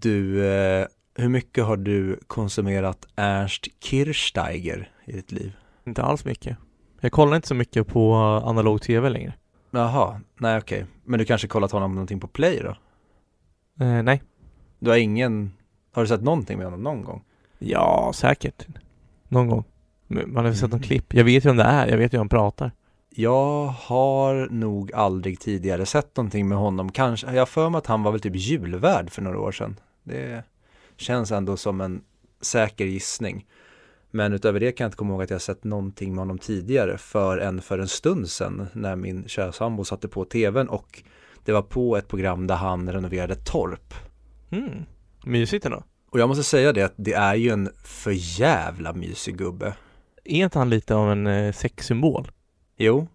Du, eh, hur mycket har du konsumerat Ernst Kirchsteiger i ditt liv? Inte alls mycket. Jag kollar inte så mycket på analog tv längre. Jaha, nej okej. Men du kanske kollat honom någonting på Play då? Eh, nej. Du har ingen, har du sett någonting med honom någon gång? Ja, säkert. Någon gång. Man har sett någon Mm. klipp. Jag vet ju vem det är. Jag vet ju hur han pratar. Jag har nog aldrig tidigare sett någonting med honom. Kanske, jag för mig att han var väl typ julvärd för några år sedan. Det känns ändå som en säker gissning. Men utöver det kan jag inte komma ihåg att jag sett någonting med honom tidigare förrän för en stund sedan när min kära sambo satte på tvn och det var på ett program där han renoverade torp. Mm. Mysigt ändå. Och jag måste säga det att det är ju en för jävla mysig gubbe. Är inte han lite av en eh, sexsymbol? Jo,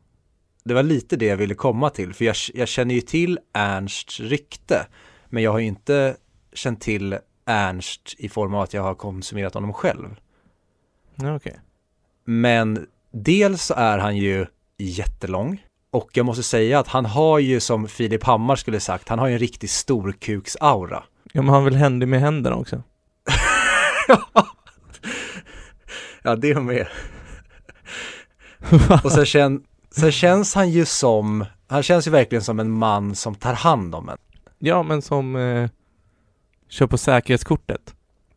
det var lite det jag ville komma till, för jag, jag känner ju till Ernsts rykte, men jag har ju inte känt till Ernst i form av att jag har konsumerat honom själv. Okej. Men dels så är han ju jättelång och jag måste säga att han har ju som Filip Hammar skulle sagt, han har ju en riktig storkuksaura. Ja, men han väl händig med händerna också? ja, det med. Och sen, kän, sen känns han ju som, han känns ju verkligen som en man som tar hand om en. Ja, men som eh, kör på säkerhetskortet.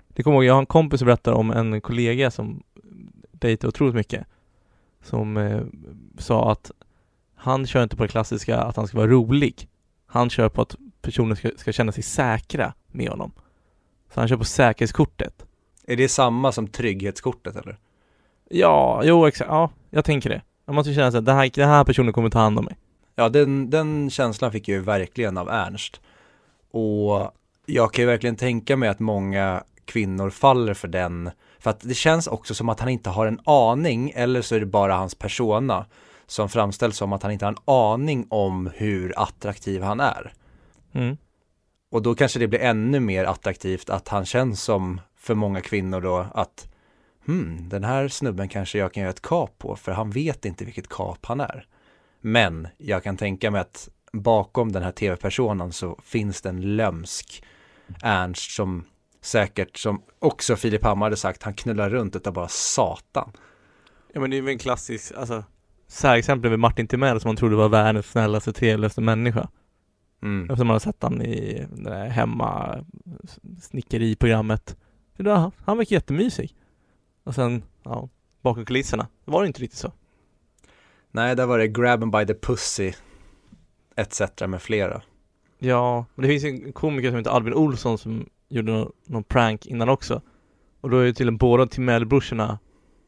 Det kommer jag ihåg, jag har en kompis som berättar om en kollega som dejtar otroligt mycket. Som eh, sa att han kör inte på det klassiska att han ska vara rolig. Han kör på att personer ska, ska känna sig säkra med honom. Så han kör på säkerhetskortet. Är det samma som trygghetskortet eller? Ja, jo exakt, ja, jag tänker det. Man måste känna att den här, den här personen kommer ta hand om mig. Ja, den, den känslan fick jag ju verkligen av Ernst. Och jag kan ju verkligen tänka mig att många kvinnor faller för den. För att det känns också som att han inte har en aning, eller så är det bara hans persona som framställs som att han inte har en aning om hur attraktiv han är. Mm. Och då kanske det blir ännu mer attraktivt att han känns som för många kvinnor då att hmm, den här snubben kanske jag kan göra ett kap på för han vet inte vilket kap han är. Men jag kan tänka mig att bakom den här tv-personen så finns det en lömsk Ernst som säkert, som också Filip Hammar hade sagt, han knullar runt utav bara satan. Ja men det är väl en klassisk, alltså särexempel med Martin Timell som man trodde var världens snällaste, trevligaste människa. Mm. Eftersom man har sett han i det där hemma snickeriprogrammet. Han verkar jättemysig. Och sen, ja, bakom kulisserna, var det inte riktigt så. Nej, där var det grab by the pussy etc. med flera. Ja, men det finns ju en komiker som heter Albin Olsson som gjorde någon, någon prank innan också. Och då är ju tydligen båda Timell-brorsorna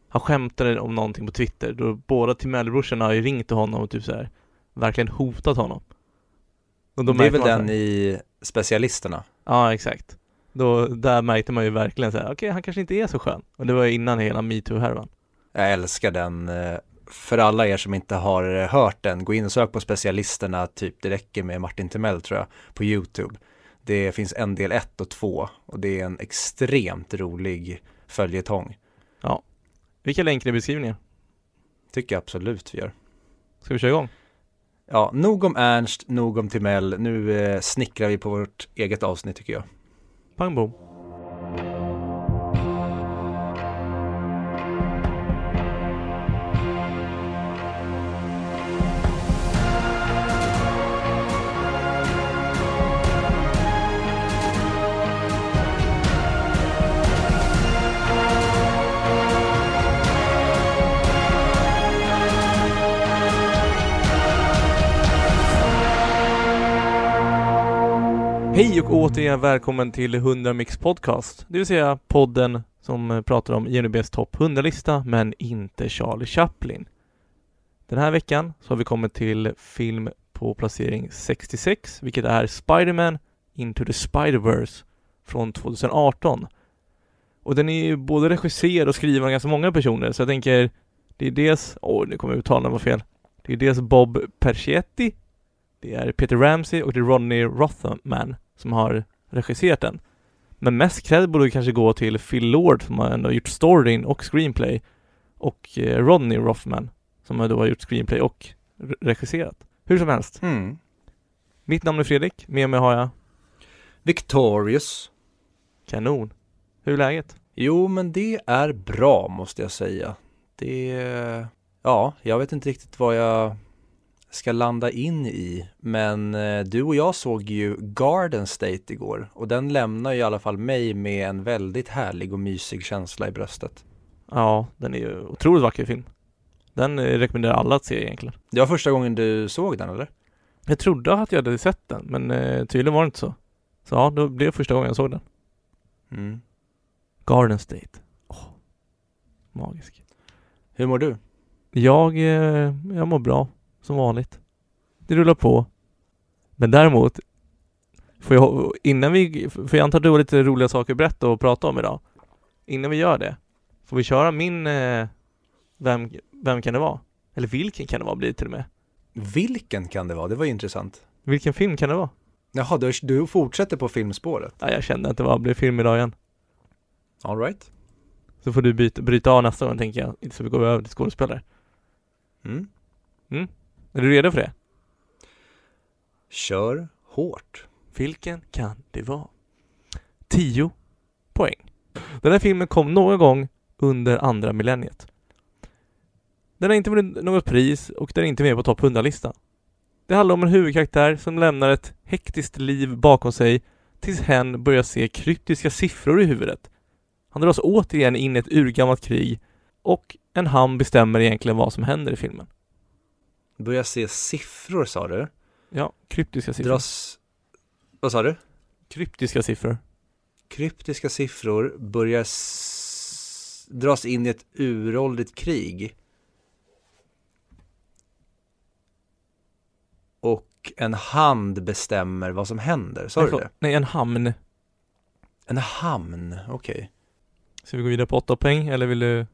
Han skämtade om någonting på Twitter, då båda Timell-brorsorna har ju ringt till honom och typ så här verkligen hotat honom. Och då det är väl den i specialisterna. Ja, exakt. Då, där märkte man ju verkligen så här, okej, han kanske inte är så skön. Och det var ju innan hela metoo-härvan. Jag älskar den. eh, För alla er som inte har eh, hört den, gå in och sök på specialisterna, typ det räcker med Martin Timell tror jag, på YouTube. Det finns en del ett och två och det är en extremt rolig följetong. Vilka länkar i beskrivningen? Tycker jag absolut vi gör. Ska vi köra igång? Ja, nog om Ernst, nog om Timell. Nu eh, snickrar vi på vårt eget avsnitt tycker jag. Pão bom. Hej och återigen välkommen till 100 Mix Podcast, det vill säga podden som eh, pratar om IMDBs topp 100-lista men inte Charlie Chaplin. Den här veckan så har vi kommit till film på placering 66, vilket är Spider-Man Into the Spider-Verse från 2018. Och den är ju både regisserad och skriven av ganska många personer, så jag tänker det är dels, åh nu kommer jag uttala mig fel. Det är dels Bob Percietti, det är Peter Ramsey och det är Ronnie Rothman som har regisserat den. Men mest cred borde kanske gå till Phil Lord som har ändå gjort storyn och screenplay och eh, Ronnie Rothman som har då har gjort screenplay och re- regisserat. Hur som helst. Mm. Mitt namn är Fredrik, med mig har jag Victorious. Kanon. Hur är läget? Jo, men det är bra måste jag säga. Det, ja, jag vet inte riktigt vad jag ska landa in i. Men eh, du och jag såg ju Garden State igår och den lämnar ju i alla fall mig med en väldigt härlig och mysig känsla i bröstet. Ja, den är ju otroligt vacker film. Den eh, rekommenderar alla att se egentligen. Det var första gången du såg den eller? Jag trodde att jag hade sett den, men eh, tydligen var det inte så. Så ja, då blev det första gången jag såg den. Mm. Garden State. Åh, magisk. Hur mår du? Jag, jag mår bra, som vanligt. Det rullar på. Men däremot, får jag, innan vi, för jag antar att du har lite roliga saker att berätta och prata om idag. Innan vi gör det, får vi köra min, eh, vem, vem kan det vara? Eller vilken kan det vara blir det till och med? Vilken kan det vara? Det var ju intressant. Vilken film kan det vara? Jaha, du, du fortsätter på filmspåret? Ja, jag kände att det var, blev film idag igen. All right. Så får du byta, bryta av nästa gång tänker jag, så vi går över till skådespelare. Mm. Är du redo för det? Kör hårt. Vilken kan det vara? 10 poäng. Den här filmen kom någon gång under andra millenniet. Den har inte vunnit något pris och den är inte med på topp 100-listan. Det handlar om en huvudkaraktär som lämnar ett hektiskt liv bakom sig tills hen börjar se kryptiska siffror i huvudet. Han dras återigen in i ett urgammalt krig och en han bestämmer egentligen vad som händer i filmen. Börja se siffror sa du? Ja, kryptiska siffror. Dras... Vad sa du? Kryptiska siffror. Kryptiska siffror börjar s... dras in i ett uråldrigt krig. Och en hand bestämmer vad som händer, sa Nej, du det? Nej, en hamn. En hamn, okej. Ska vi gå vidare på åtta poäng eller vill du?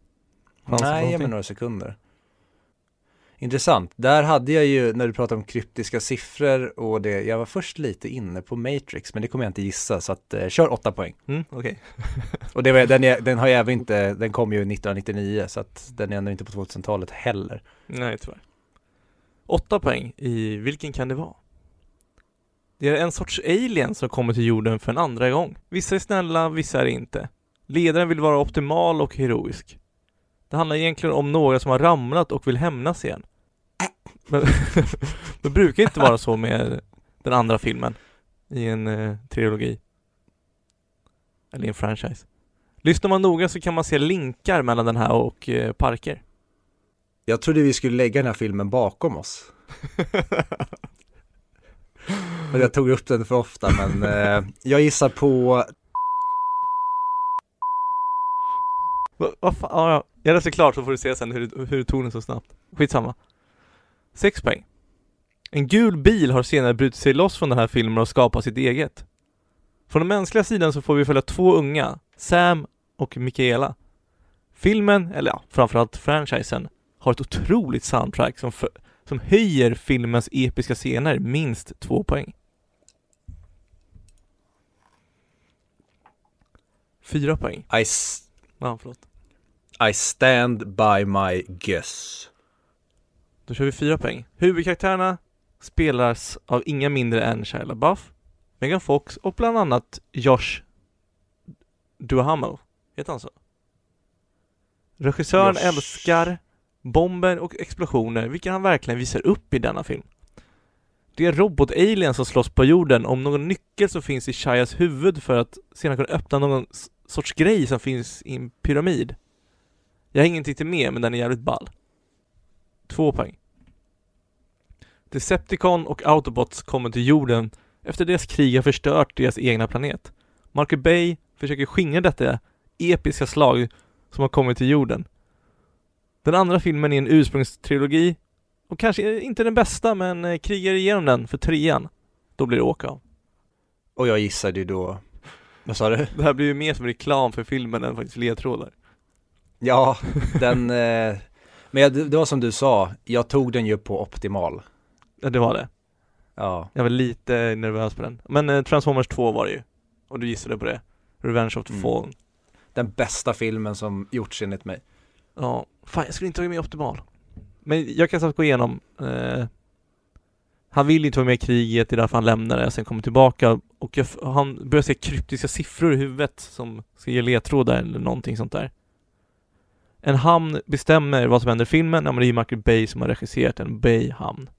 Nej, ge mig några sekunder. Intressant. Där hade jag ju, när du pratade om kryptiska siffror och det, jag var först lite inne på Matrix, men det kommer jag inte gissa, så att, eh, kör åtta poäng. Mm, okej. Och det var, den, är, den har ju även inte, den kom ju 1999, så att den är ändå inte på 2000-talet heller. Nej, tyvärr. Åtta poäng i vilken kan det vara? Det är en sorts alien som kommer till jorden för en andra gång. Vissa är snälla, vissa är inte. Ledaren vill vara optimal och heroisk. Det handlar egentligen om några som har ramlat och vill hämnas igen. Men det brukar inte vara så med den andra filmen i en eh, trilogi. Eller i en franchise. Lyssnar man noga så kan man se linkar mellan den här och eh, Parker. Jag trodde vi skulle lägga den här filmen bakom oss. Och jag tog upp den för ofta, men eh, jag gissar på, Vad va fan, ja, ja. Jag läser klart så får du se sen hur, hur du tog den så snabbt. Skitsamma. Sex poäng. En gul bil har senare brutit sig loss från den här filmen och skapat sitt eget. Från den mänskliga sidan så får vi följa två unga, Sam och Michaela. Filmen, eller ja, framförallt franchisen, har ett otroligt soundtrack som, för, som höjer filmens episka scener minst två poäng. Fyra poäng. I, s- Ja, förlåt. I stand by my guess. Då kör vi fyra poäng. Huvudkaraktärerna spelas av inga mindre än Shia LaBeouf, Megan Fox och bland annat Josh Duhamel. Heter han så? Regissören Josh. älskar bomber och explosioner, vilka han verkligen visar upp i denna film. Det är robot-aliens som slåss på jorden om någon nyckel som finns i Shias huvud för att sedan kunna öppna någon sorts grej som finns i en pyramid. Jag har ingenting till med, men den är jävligt ball. Två poäng. Decepticon och Autobots kommer till jorden efter deras krig har förstört deras egna planet. Marker Bay försöker skingra detta episka slag som har kommit till jorden. Den andra filmen är en ursprungstrilogi och kanske inte den bästa men eh, krigar igenom den för trean. Då blir det åka av. Och jag gissade ju då, vad sa du? Det här blir ju mer som reklam för filmen än faktiskt ledtrådar. Ja, den, eh, men det var som du sa, jag tog den ju på optimal. Ja, det var det. Ja, Jag var lite nervös på den. Men eh, Transformers 2 var det ju. Och du gissade på det. Revenge of the Mm. Fallen. den bästa filmen som gjorts enligt mig. Ja, fan jag skulle inte ha med optimal. Men jag kan snabbt gå igenom. Eh, Han vill inte vara med i kriget, det är därför han lämnar det, sen kommer tillbaka och jag, han börjar se kryptiska siffror i huvudet som ska ge ledtrådar eller någonting sånt där. En hamn bestämmer vad som händer i filmen, ja men det är ju Michael Bay som har regisserat en Bay-hamn.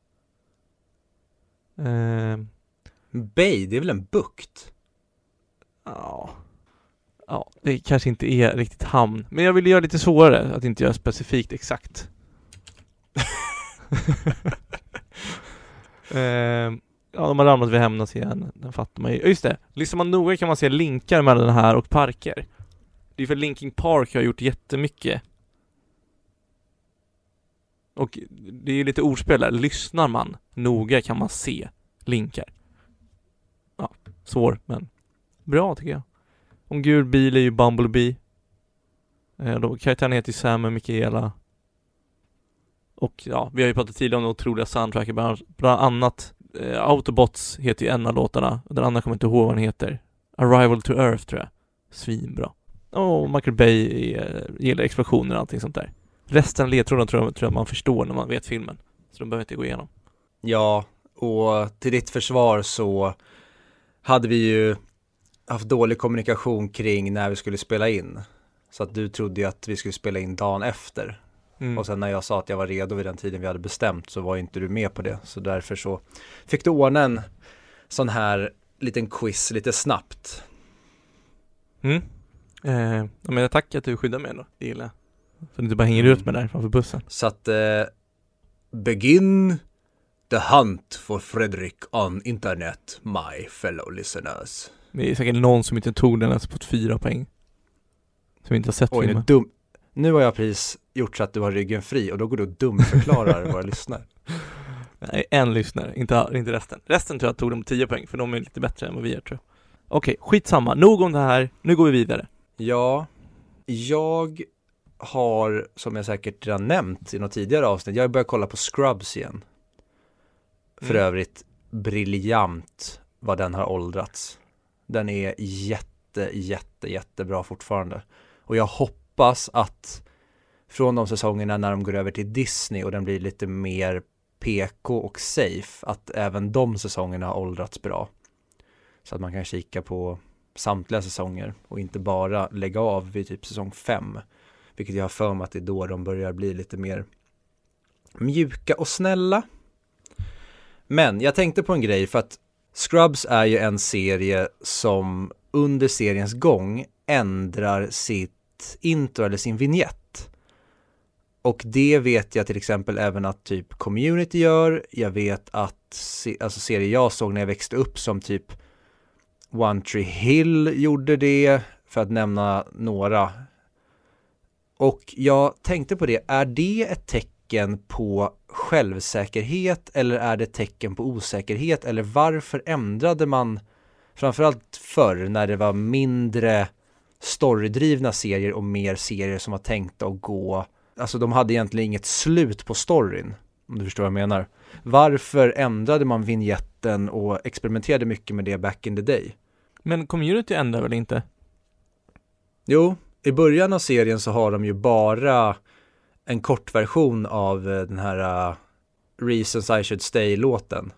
Eh, Bay, det är väl en bukt? ja. Ja, det kanske inte är riktigt hamn, men jag vill göra det lite svårare, att inte göra specifikt exakt. eh, ja, de har ramlat vid Hämnas igen, den fattar man ju. Just det, lyssnar man noga kan man se linkar mellan den här och parker. Det är för Linkin Park har gjort jättemycket. Och det är ju lite ordspel där, lyssnar man noga kan man se linkar. Ja, svår men bra tycker jag. Om gul bil är ju Bumblebee. Eh, då, karaktären heter ju Sam och Michaela. Och ja, vi har ju pratat tidigare om det otroliga soundtracket, bland, bland annat eh, Autobots heter ju en av låtarna, den andra kommer jag inte ihåg vad den heter. Arrival to Earth tror jag. Svinbra. Och Michael Bay är, gillar explosioner och allting sånt där. Resten av ledtrådarna tror jag, tror jag man förstår när man vet filmen. Så de behöver inte gå igenom. Ja, och till ditt försvar så hade vi ju haft dålig kommunikation kring när vi skulle spela in. Så att du trodde ju att vi skulle spela in dagen efter. Mm. Och sen när jag sa att jag var redo vid den tiden vi hade bestämt så var inte du med på det. Så därför så fick du ordna en sån här liten quiz lite snabbt. Mm. Eh, men jag tackar att du skyddar mig då, det gillar jag. Så du inte bara hänger ut mig där framför bussen. Så att eh, begin the hunt for Fredrik on internet, my fellow listeners. Det är säkert någon som inte tog den ens på fyra poäng. Som inte har sett Oj, filmen. dum. nu har jag precis gjort så att du har ryggen fri och då går du och dumförklarar våra lyssnare. Nej, en lyssnare, inte, inte resten. Resten tror jag tog de 10 poäng, för de är lite bättre än vad vi är tror jag. Okej, skitsamma. Nog om det här. Nu går vi vidare. Ja, jag har, som jag säkert redan nämnt i något tidigare avsnitt, jag har börjat kolla på Scrubs igen. För Mm. övrigt briljant vad den har åldrats. Den är jätte, jätte, jättebra fortfarande. Och jag hoppas att från de säsongerna när de går över till Disney och den blir lite mer PK och safe, att även de säsongerna har åldrats bra. Så att man kan kika på samtliga säsonger och inte bara lägga av vid typ säsong 5. Vilket jag har för mig att det är då de börjar bli lite mer mjuka och snälla. Men jag tänkte på en grej för att Scrubs är ju en serie som under seriens gång ändrar sitt intro eller sin vignett. Och det vet jag till exempel även att typ Community gör. Jag vet att se- alltså serier jag såg när jag växte upp som typ One Tree Hill gjorde det, för att nämna några. Och jag tänkte på det, är det ett tecken på självsäkerhet eller är det ett tecken på osäkerhet eller varför ändrade man framförallt förr när det var mindre storydrivna serier och mer serier som var tänkta att gå, alltså de hade egentligen inget slut på storyn, om du förstår vad jag menar. Varför ändrade man vignetten och experimenterade mycket med det back in the day? Men community ändrar väl inte? Jo, i början av serien så har de ju bara en kortversion av eh, den här uh, Reasons I should stay-låten.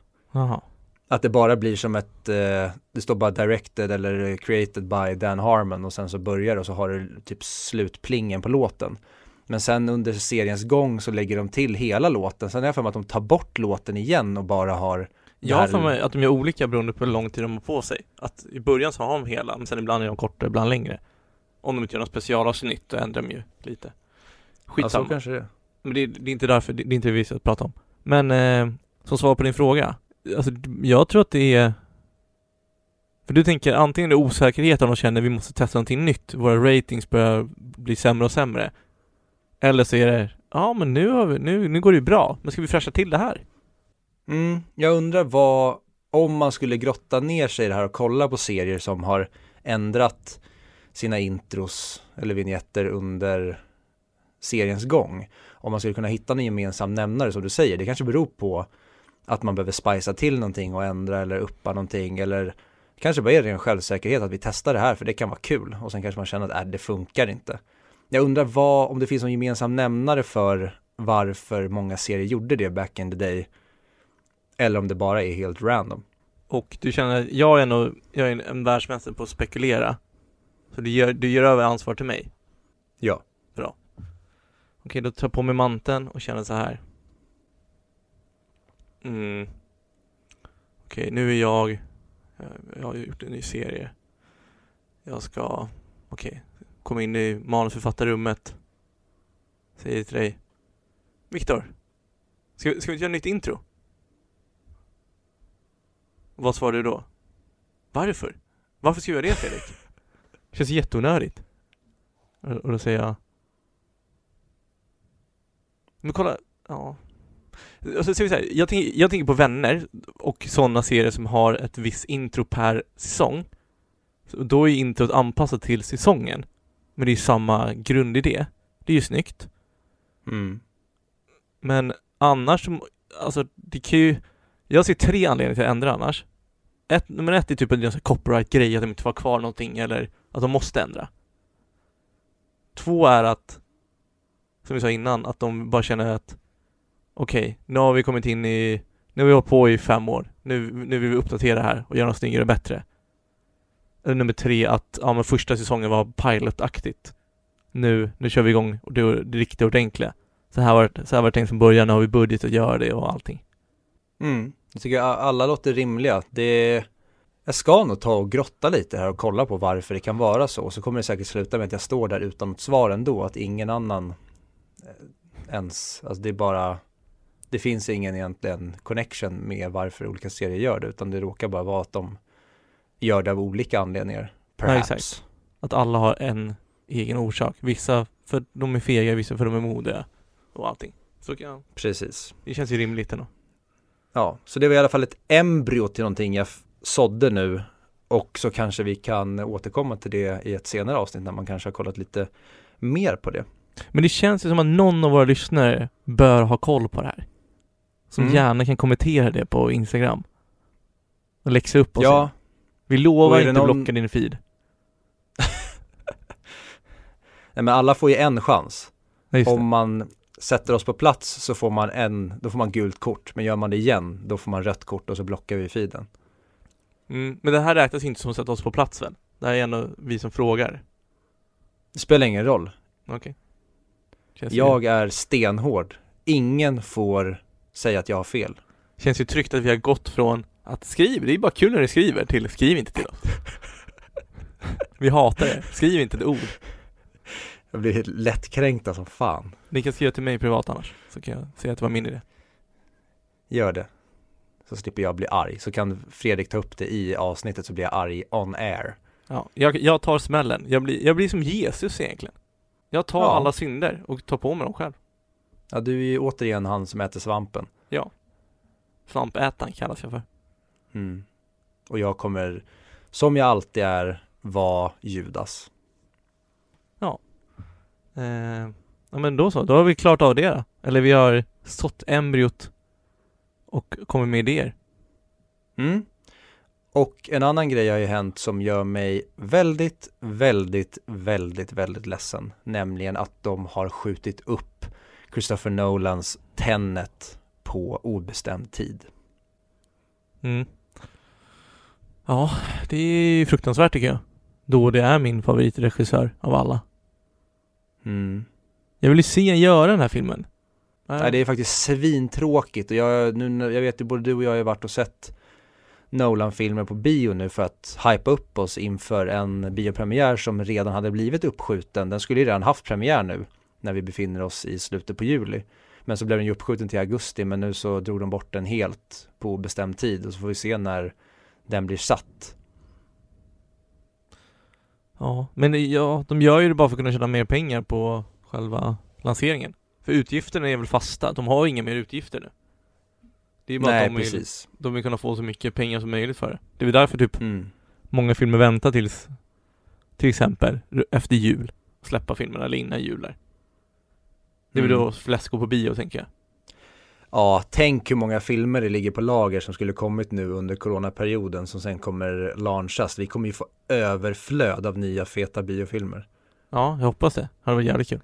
Att det bara blir som ett, eh, det står bara directed eller created by Dan Harmon och sen så börjar det och så har du typ slutplingen på låten. Men sen under seriens gång så lägger de till hela låten. Sen är jag för mig att de tar bort låten igen och bara har Jag har för mig att de gör olika beroende på hur lång tid de har på sig. Att i början så har de hela, men sen ibland är de kortare, ibland längre. Om de inte gör något specialavsnitt, då ändrar de ju lite. Ja, så Skitsamma. kanske det är. Men det, det är inte därför, det, det är inte det vi ska prata om. Men eh, som svar på din fråga. Alltså jag tror att det är För du tänker antingen det är osäkerhet om de känner vi måste testa någonting nytt, våra ratings börjar bli sämre och sämre. Eller så är det, ja men nu, har vi, nu, nu går det ju bra, men ska vi fräscha till det här? Mm, jag undrar vad, om man skulle grotta ner sig i det här och kolla på serier som har ändrat sina intros eller vignetter under seriens gång. Om man skulle kunna hitta en gemensam nämnare som du säger. Det kanske beror på att man behöver spicea till någonting och ändra eller uppa någonting eller kanske bara är det en självsäkerhet att vi testar det här för det kan vara kul och sen kanske man känner att äh, det funkar inte. Jag undrar vad, om det finns någon gemensam nämnare för varför många serier gjorde det back in the day Eller om det bara är helt random. Och du känner, jag är nog, jag är en, världsmästare på att spekulera. Så du gör, du gör över ansvar till mig. Ja. Bra. Okej, då tar jag på mig manteln och känner så här. Mm. Okej, nu är jag, jag, jag har gjort en ny serie. Jag ska, okej, komma in i manusförfattarrummet. Säger till dig. Viktor, ska, ska vi göra ett nytt intro? Vad svarar du då? Varför? Varför ska vi göra det Fredrik? Känns jätteonödigt. Och då säger jag Men kolla, ja Alltså, så, så här, jag, tänker, jag tänker på vänner och sådana serier som har ett visst intro per säsong. Så då är introt anpassat till säsongen. Men det är samma grundidé. Det är ju snyggt. Mm. Men annars, alltså det kan ju Jag ser tre anledningar till att ändra annars ett, Nummer ett är typ en copyright-grej, att de inte får ha kvar någonting eller att de måste ändra. Två är att Som vi sa innan, att de bara känner att Okej, okay, nu har vi kommit in i Nu har vi hållit på i fem år. Nu, nu vill vi uppdatera det här och göra något snyggare och bättre. Eller nummer tre, att ja men första säsongen var pilotaktigt. Nu, nu kör vi igång och det, det riktigt ordentliga. Så här var det, så här var det tänkt från början, nu har vi budget att göra det och allting. Mm, jag tycker alla låter rimliga. Det, jag ska nog ta och grotta lite här och kolla på varför det kan vara så. Så kommer det säkert sluta med att jag står där utan något svar ändå, att ingen annan eh, ens, alltså det är bara, det finns ingen egentligen connection med varför olika serier gör det, utan det råkar bara vara att de gör det av olika anledningar. Perhaps. Ja, exakt. Att alla har en egen orsak. Vissa för de är fega, vissa för de är modiga och allting. Så ja, Precis. det känns ju rimligt ändå. Ja, så det var i alla fall ett embryo till någonting jag sådde nu och så kanske vi kan återkomma till det i ett senare avsnitt när man kanske har kollat lite mer på det. Men det känns ju som att någon av våra lyssnare bör ha koll på det här. Som mm. gärna kan kommentera det på Instagram. Och läxa upp oss. Ja. Vi lovar inte någon... blocka din feed. Nej men alla får ju en chans. Om man sätter oss på plats så får man en, då får man gult kort. Men gör man det igen, då får man rött kort och så blockar vi feeden. Mm, men det här räknas inte som att sätta oss på plats väl? Det här är ändå vi som frågar. Det spelar ingen roll. Okej. Okay. Jag är stenhård. Ingen får säga att jag har fel. Känns ju tryggt att vi har gått från att skriv, det är bara kul när du skriver, till skriv inte till oss. vi hatar det. Skriv inte ett ord. Jag blir lättkränkta som fan. Ni kan skriva till mig privat annars, så kan jag säga att det var min idé. Gör det. Så slipper jag bli arg. Så kan Fredrik ta upp det i avsnittet så blir jag arg on air. Ja, jag, jag tar smällen. Jag blir, jag blir som Jesus egentligen. Jag tar ja. alla synder och tar på mig dem själv. Ja, du är ju återigen han som äter svampen. Ja. Svampätaren kallas jag för. Mm. Och jag kommer, som jag alltid är, vara Judas. Eh, ja men då så, då har vi klart av det då. Eller vi har sått embryot och kommit med idéer. Mm. Och en annan grej har ju hänt som gör mig väldigt, väldigt, väldigt, väldigt ledsen. Nämligen att de har skjutit upp Christopher Nolans Tenet på obestämd tid. Mm. Ja, det är fruktansvärt tycker jag. Då det är min favoritregissör av alla. Mm. Jag vill ju se en göra den här filmen. Nej, det är faktiskt svintråkigt och jag, nu, jag vet ju både du och jag har ju varit och sett Nolan-filmer på bio nu för att hypa upp oss inför en biopremiär som redan hade blivit uppskjuten. Den skulle ju redan haft premiär nu när vi befinner oss i slutet på juli. Men så blev den ju uppskjuten till augusti men nu så drog de bort den helt på bestämd tid och så får vi se när den blir satt. Ja, men ja, de gör ju det bara för att kunna tjäna mer pengar på själva lanseringen. För utgifterna är väl fasta, de har inga mer utgifter nu. Det är bara Nej, att de precis. vill, de vill kunna få så mycket pengar som möjligt för det. Det är väl därför typ mm. många filmer väntar tills till exempel efter jul släppa filmerna eller innan jul där. Det är väl mm. då flest går på bio tänker jag. Ja, tänk hur många filmer det ligger på lager som skulle kommit nu under coronaperioden som sen kommer launchas. Vi kommer ju få överflöd av nya feta biofilmer. Ja, jag hoppas det. Det hade varit jävligt kul.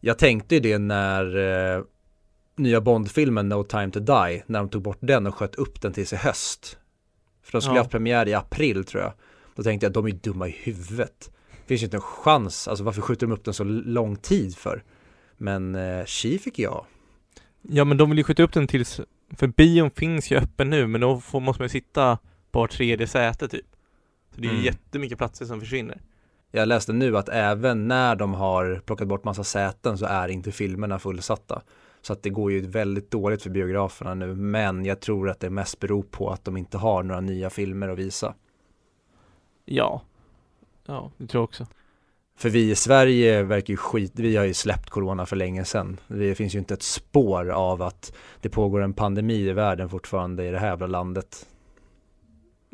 Jag tänkte ju det när, eh, nya Bond-filmen No time to die, när de tog bort den och sköt upp den tills i höst. För de skulle Ja. ha haft premiär i april tror jag. Då tänkte jag, de är ju dumma i huvudet. Det finns ju inte en chans, alltså varför skjuter de upp den så lång tid för? Men eh, Chi fick jag. Ja men de vill ju skjuta upp den tills, för bion finns ju öppen nu men då får, måste man ju sitta på tredje säte typ. Så det är Mm. jättemycket platser som försvinner. Jag läste nu att även när de har plockat bort massa säten så är inte filmerna fullsatta. Så att det går ju väldigt dåligt för biograferna nu. Men jag tror att det mest beror på att de inte har några nya filmer att visa. Ja. Ja, det tror jag också. För vi i Sverige verkar ju skit, vi har ju släppt corona för länge sedan. Det finns ju inte ett spår av att det pågår en pandemi i världen fortfarande i det här jävla landet.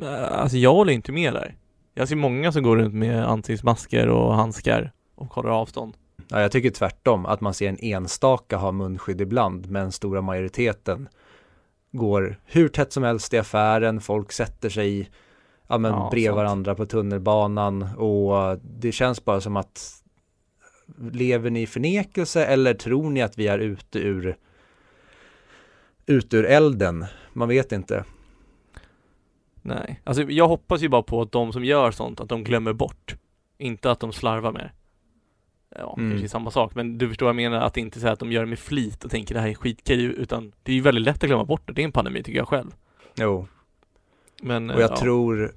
Eh, Alltså jag håller inte med där. Jag ser många som går runt med ansiktsmasker och handskar och håller avstånd. Ja, jag tycker tvärtom, att man ser en enstaka ha munskydd ibland, men stora majoriteten går hur tätt som helst i affären, folk sätter sig ja, men Ja, bredvid sant. varandra på tunnelbanan och det känns bara som att lever ni i förnekelse eller tror ni att vi är ute ur ut ur elden? Man vet inte. Nej, alltså jag hoppas ju bara på att de som gör sånt, att de glömmer bort. Inte att de slarvar med det. Ja, Mm. kanske samma sak, men du förstår vad jag menar, att det inte så att de gör det med flit och tänker det här är skitkul, utan det är ju väldigt lätt att glömma bort det. Det är en pandemi tycker jag själv. Jo, Men, och jag ja. tror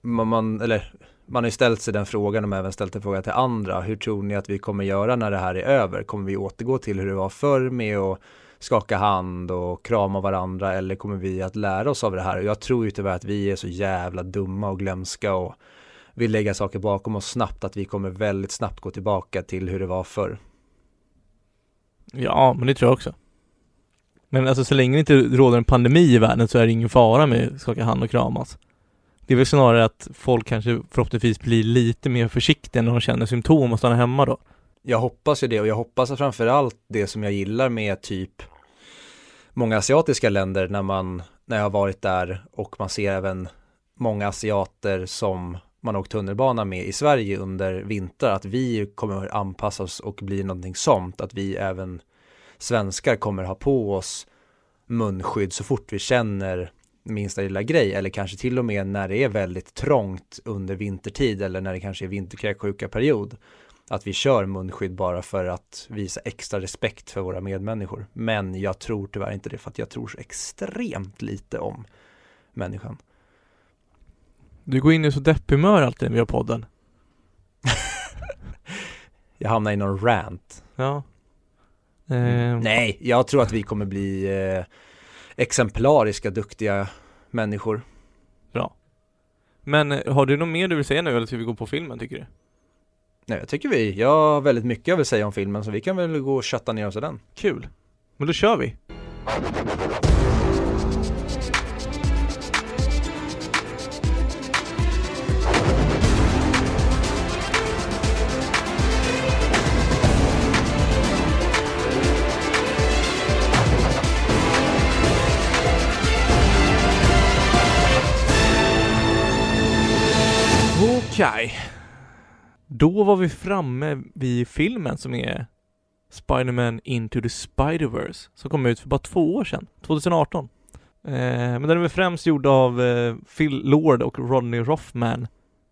man, man, eller man har ju ställt sig den frågan och man även ställt en fråga till andra. Hur tror ni att vi kommer göra när det här är över? Kommer vi återgå till hur det var förr med att skaka hand och krama varandra eller kommer vi att lära oss av det här? Jag tror ju tyvärr att vi är så jävla dumma och glömska och vill lägga saker bakom oss snabbt att vi kommer väldigt snabbt gå tillbaka till hur det var förr. Ja, men det tror jag också. Men alltså så länge det inte råder en pandemi i världen så är det ingen fara med att skaka hand och kramas. Det är väl snarare att folk kanske förhoppningsvis blir lite mer försiktiga när de känner symptom och stannar hemma då. Jag hoppas ju det och jag hoppas att framförallt det som jag gillar med typ många asiatiska länder när man, när jag har varit där och man ser även många asiater som man har åkt tunnelbana med i Sverige under vintrar, att vi kommer anpassa oss och bli någonting sånt, att vi även svenskar kommer ha på oss munskydd så fort vi känner minsta lilla grej eller kanske till och med när det är väldigt trångt under vintertid eller när det kanske är vinterkräksjuka period att vi kör munskydd bara för att visa extra respekt för våra medmänniskor. Men jag tror tyvärr inte det för att jag tror så extremt lite om människan. Du går in i så deppig humör alltid när vi har podden. Jag hamnar i någon rant. Ja. Eh, Nej, jag tror att vi kommer bli eh, exemplariska duktiga människor. Men eh, har du något mer du vill säga nu eller ska vi gå på filmen tycker du? Nej, jag tycker vi, jag har väldigt mycket jag vill säga om filmen så vi kan väl gå och chatta ner oss i den. Kul. Men då kör vi. Okej. Då var vi framme vid filmen som är Spider-Man Into the Spider-Verse som kom ut för bara två år sedan, 2018. Eh, men den är väl främst gjord av eh, Phil Lord och Rodney Rothman.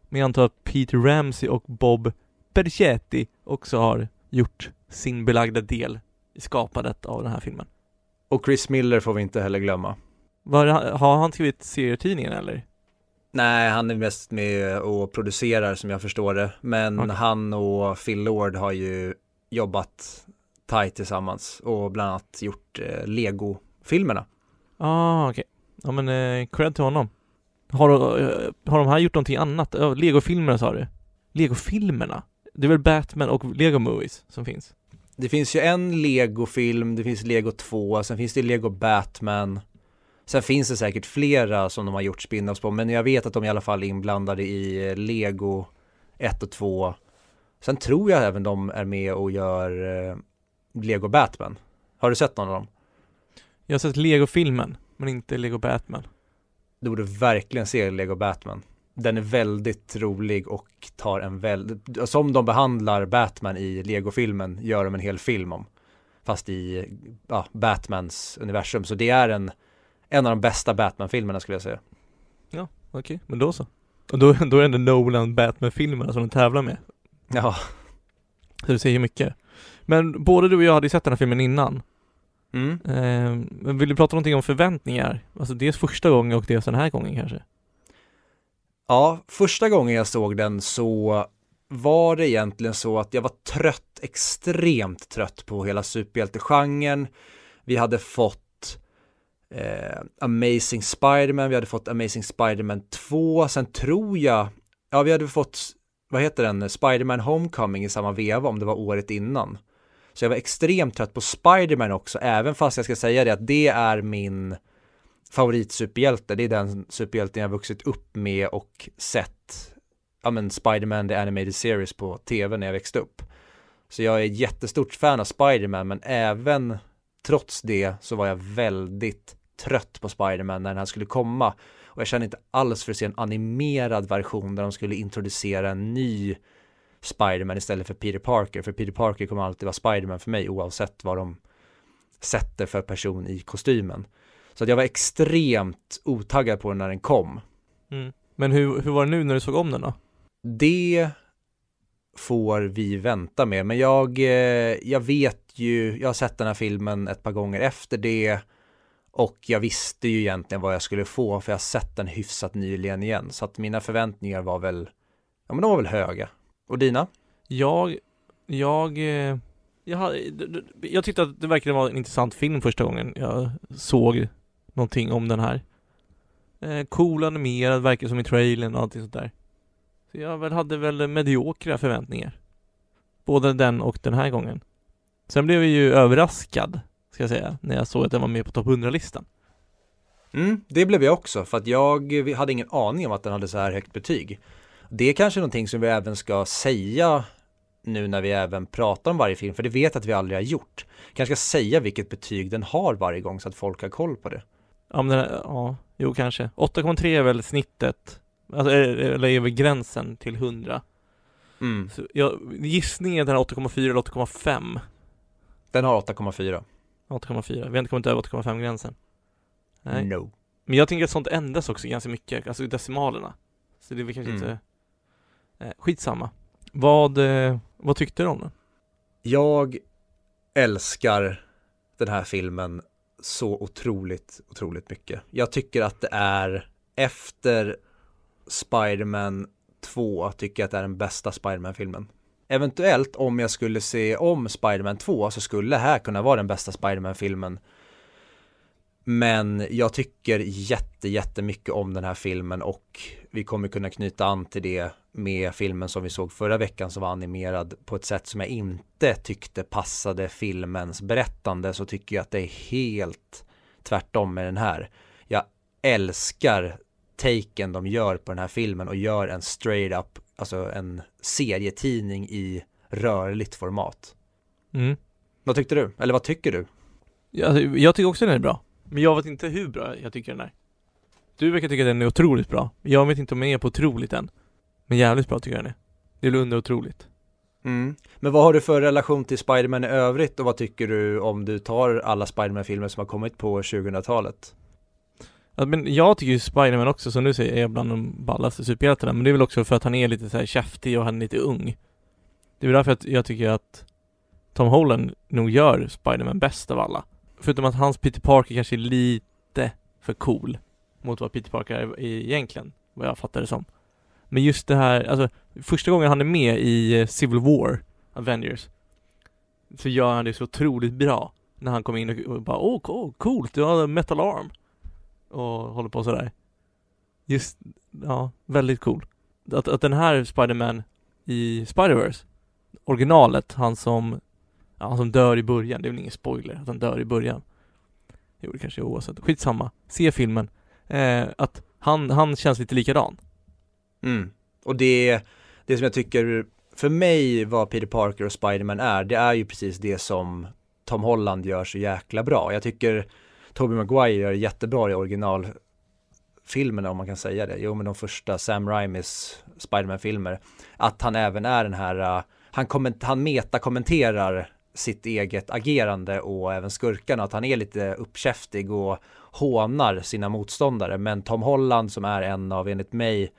Men jag antar att Peter Ramsey och Bob Percetti också har gjort sin belagda del i skapandet av den här filmen. Och Chris Miller får vi inte heller glömma. Var, har han skrivit serietidningen eller? Nej, han är mest med och producerar som jag förstår det. Men Okej. han och Phil Lord har ju jobbat tajt tillsammans och bland annat gjort eh, Lego-filmerna. Ah, okej. Ja men eh, cred till honom. Har, eh, har de här gjort någonting annat? Ja, Lego-filmerna sa du? Lego-filmerna? Det är väl Batman och Lego Movies som finns? Det finns ju en Lego-film, det finns Lego 2, sen finns det Lego Batman. Sen finns det säkert flera som de har gjort spin-offs på, men jag vet att de i alla fall är inblandade i Lego 1 och 2. Sen tror jag även de är med och gör eh, Lego Batman. Har du sett någon av dem? Jag har sett Lego-filmen, men inte Lego Batman. Du borde verkligen se Lego Batman. Den är väldigt rolig och tar en väldigt, som de behandlar Batman i Lego-filmen gör de en hel film om. fast i ja, Batmans universum. Så det är en, en av de bästa Batman-filmerna skulle jag säga. Ja, okej, okay. men då så. Och då, då är det Nolan Batman-filmerna som de tävlar med. Ja. Så det säger mycket. Men både du och jag hade ju sett den här filmen innan. Mm. Eh, men vill du prata någonting om förväntningar? Alltså dels första gången och dels den här gången kanske? Ja, första gången jag såg den så var det egentligen så att jag var trött, extremt trött på hela superhjältegenren. Vi hade fått eh, Amazing Spiderman, vi hade fått Amazing Spiderman 2, sen tror jag, ja vi hade fått, vad heter den, Spiderman Homecoming i samma veva om det var året innan. Så jag var extremt trött på Spiderman också, även fast jag ska säga det att det är min favoritsuperhjälte. Det är den superhjälten jag vuxit upp med och sett, ja men Spiderman the Animated Series på tv när jag växte upp. Så jag är jättestort fan av Spiderman, men även trots det så var jag väldigt trött på Spiderman när den här skulle komma. Och jag kände inte alls för att se en animerad version där de skulle introducera en ny Spiderman istället för Peter Parker. För Peter Parker kommer alltid vara Spiderman för mig oavsett vad de sätter för person i kostymen. Så att jag var extremt otaggad på den när den kom. Mm. Men hur, hur var det nu när du såg om den då? Det får vi vänta med, men jag, eh, jag vet ju, jag har sett den här filmen ett par gånger efter det och jag visste ju egentligen vad jag skulle få för jag har sett den hyfsat nyligen igen så att mina förväntningar var väl, ja men de var väl höga. Och dina? Jag, jag, eh, jag, jag tyckte att det verkligen var en intressant film första gången jag såg någonting om den här. Eh, cool animerad, verkar som i trailern och allting sånt där. Så jag väl hade väl mediokra förväntningar. Både den och den här gången. Sen blev jag ju överraskad, ska jag säga, när jag såg att den var med på topp 100-listan. Mm, det blev jag också, för att jag hade ingen aning om att den hade så här högt betyg. Det är kanske någonting som vi även ska säga nu när vi även pratar om varje film, för det vet att vi aldrig har gjort. Kanske ska säga vilket betyg den har varje gång så att folk har koll på det. Ja, men den, ja, jo kanske. 8,3 är väl snittet, alltså, eller är väl gränsen till 100. Mm. Så jag, gissningen är den 8,4 eller 8,5. Den har 8,4. 8,4. Vi har inte kommit över 8,5 gränsen. Nej. No. Men jag tänker att sånt ändras också ganska mycket, alltså decimalerna. Så det är väl kanske mm. inte eh, Skitsamma. Vad, eh, vad tyckte du om den? Jag älskar den här filmen så otroligt, otroligt mycket. Jag tycker att det är efter Spiderman 2 tycker jag att det är den bästa Spiderman-filmen. Eventuellt om jag skulle se om Spiderman 2 så skulle det här kunna vara den bästa Spiderman-filmen. Men jag tycker jätte, jättemycket om den här filmen och vi kommer kunna knyta an till det med filmen som vi såg förra veckan som var animerad på ett sätt som jag inte tyckte passade filmens berättande så tycker jag att det är helt tvärtom med den här. Jag älskar taken de gör på den här filmen och gör en straight up, alltså en serietidning i rörligt format. Mm. Vad tyckte du? Eller vad tycker du? Jag, jag tycker också den är bra. Men jag vet inte hur bra jag tycker den är. Du verkar tycka att den är otroligt bra. Jag vet inte om jag är på otroligt än. Men jävligt bra tycker jag den är. Det är under otroligt. Mm. Men vad har du för relation till Spiderman i övrigt och vad tycker du om du tar alla Spiderman-filmer som har kommit på 2000-talet? Men jag tycker ju Spiderman också, som du säger, är bland de ballaste superhjältarna. Men det är väl också för att han är lite så här käftig och han är lite ung. Det är väl därför att jag tycker att Tom Holland nog gör Spiderman bäst av alla. Förutom att hans Peter Parker kanske är lite för cool mot vad Peter Parker är egentligen, vad jag fattar det som. Men just det här, alltså första gången han är med i eh, Civil War, Avengers, så gör han det så otroligt bra. När han kommer in och bara åh, oh, coolt, du har metal arm. Och håller på sådär. Just, ja, väldigt cool. Att, att den här Spiderman i Spiderverse, originalet, han som, ja, han som dör i början, det är väl ingen spoiler att han dör i början. Jo, det kanske är oavsett. Skitsamma. Se filmen. Eh, att han, han känns lite likadan. Mm. Och det, det som jag tycker, för mig vad Peter Parker och Spiderman är, det är ju precis det som Tom Holland gör så jäkla bra. Jag tycker Tobey Maguire gör jättebra i originalfilmerna om man kan säga det. Jo men de första Sam Raimis Spiderman-filmer. Att han även är den här, uh, han, komment han metakommenterar sitt eget agerande och även skurkarna, att han är lite uppkäftig och hånar sina motståndare. Men Tom Holland som är en av, enligt mig,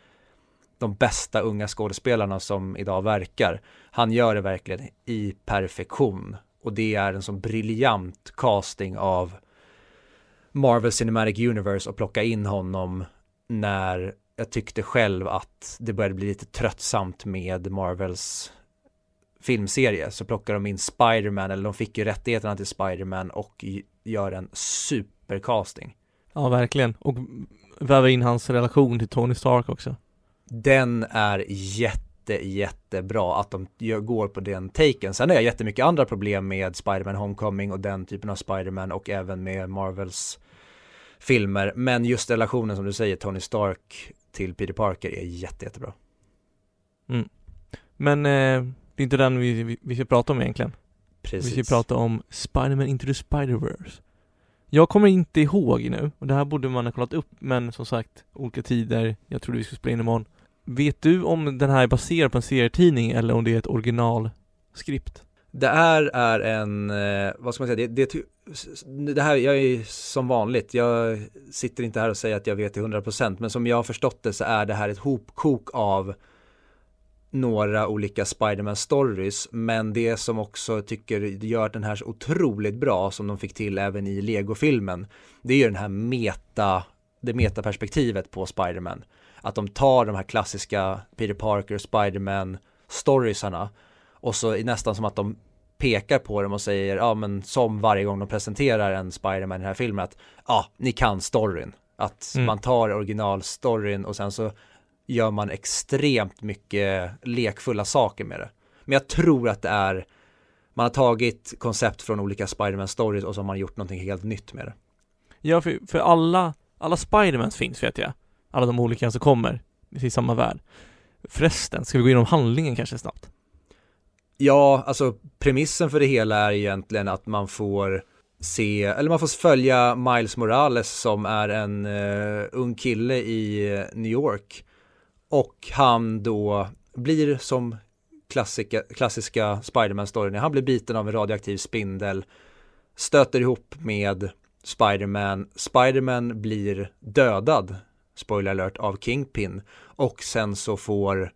de bästa unga skådespelarna som idag verkar. Han gör det verkligen i perfektion och det är en sån briljant casting av Marvel Cinematic Universe och plocka in honom när jag tyckte själv att det började bli lite tröttsamt med Marvels filmserie så plockar de in Spiderman eller de fick ju rättigheterna till Spiderman och gör en supercasting. Ja, verkligen. Och väver in hans relation till Tony Stark också. Den är jätte, jättebra att de går på den taken. Sen har jag jättemycket andra problem med Spiderman Homecoming och den typen av Spiderman och även med Marvels filmer. Men just relationen som du säger, Tony Stark till Peter Parker är jätte, jättebra. Mm. Men eh, det är inte den vi, vi, vi ska prata om egentligen. Precis. Vi ska prata om Spiderman Into the Spider-Verse. Jag kommer inte ihåg nu, och det här borde man ha kollat upp, men som sagt, olika tider, jag trodde vi skulle spela in imorgon. Vet du om den här är baserad på en serietidning eller om det är ett originalskript? Det här är en, eh, vad ska man säga, det, det, det här, jag är som vanligt, jag sitter inte här och säger att jag vet till 100% men som jag har förstått det så är det här ett hopkok av några olika Spiderman stories men det som också tycker gör den här så otroligt bra som de fick till även i Lego-filmen det är ju den här meta, det metaperspektivet på Spiderman att de tar de här klassiska Peter Parker, Spiderman storiesarna och så är nästan som att de pekar på dem och säger, ja men som varje gång de presenterar en Spiderman i den här filmen att ja, ni kan storyn. Att mm. man tar originalstoryn och sen så gör man extremt mycket lekfulla saker med det. Men jag tror att det är man har tagit koncept från olika Spiderman stories och så har man gjort någonting helt nytt med det. Ja, för, för alla, alla Spidermans finns vet jag. Alla de olika som kommer i samma värld. Förresten, ska vi gå igenom handlingen kanske snabbt? Ja, alltså premissen för det hela är egentligen att man får se, eller man får följa Miles Morales som är en uh, ung kille i eh, New York och han då blir som klassika, klassiska Spiderman-storyn, han blir biten av en radioaktiv spindel, stöter ihop med Spiderman, Spiderman blir dödad, spoiler alert, av Kingpin och sen så får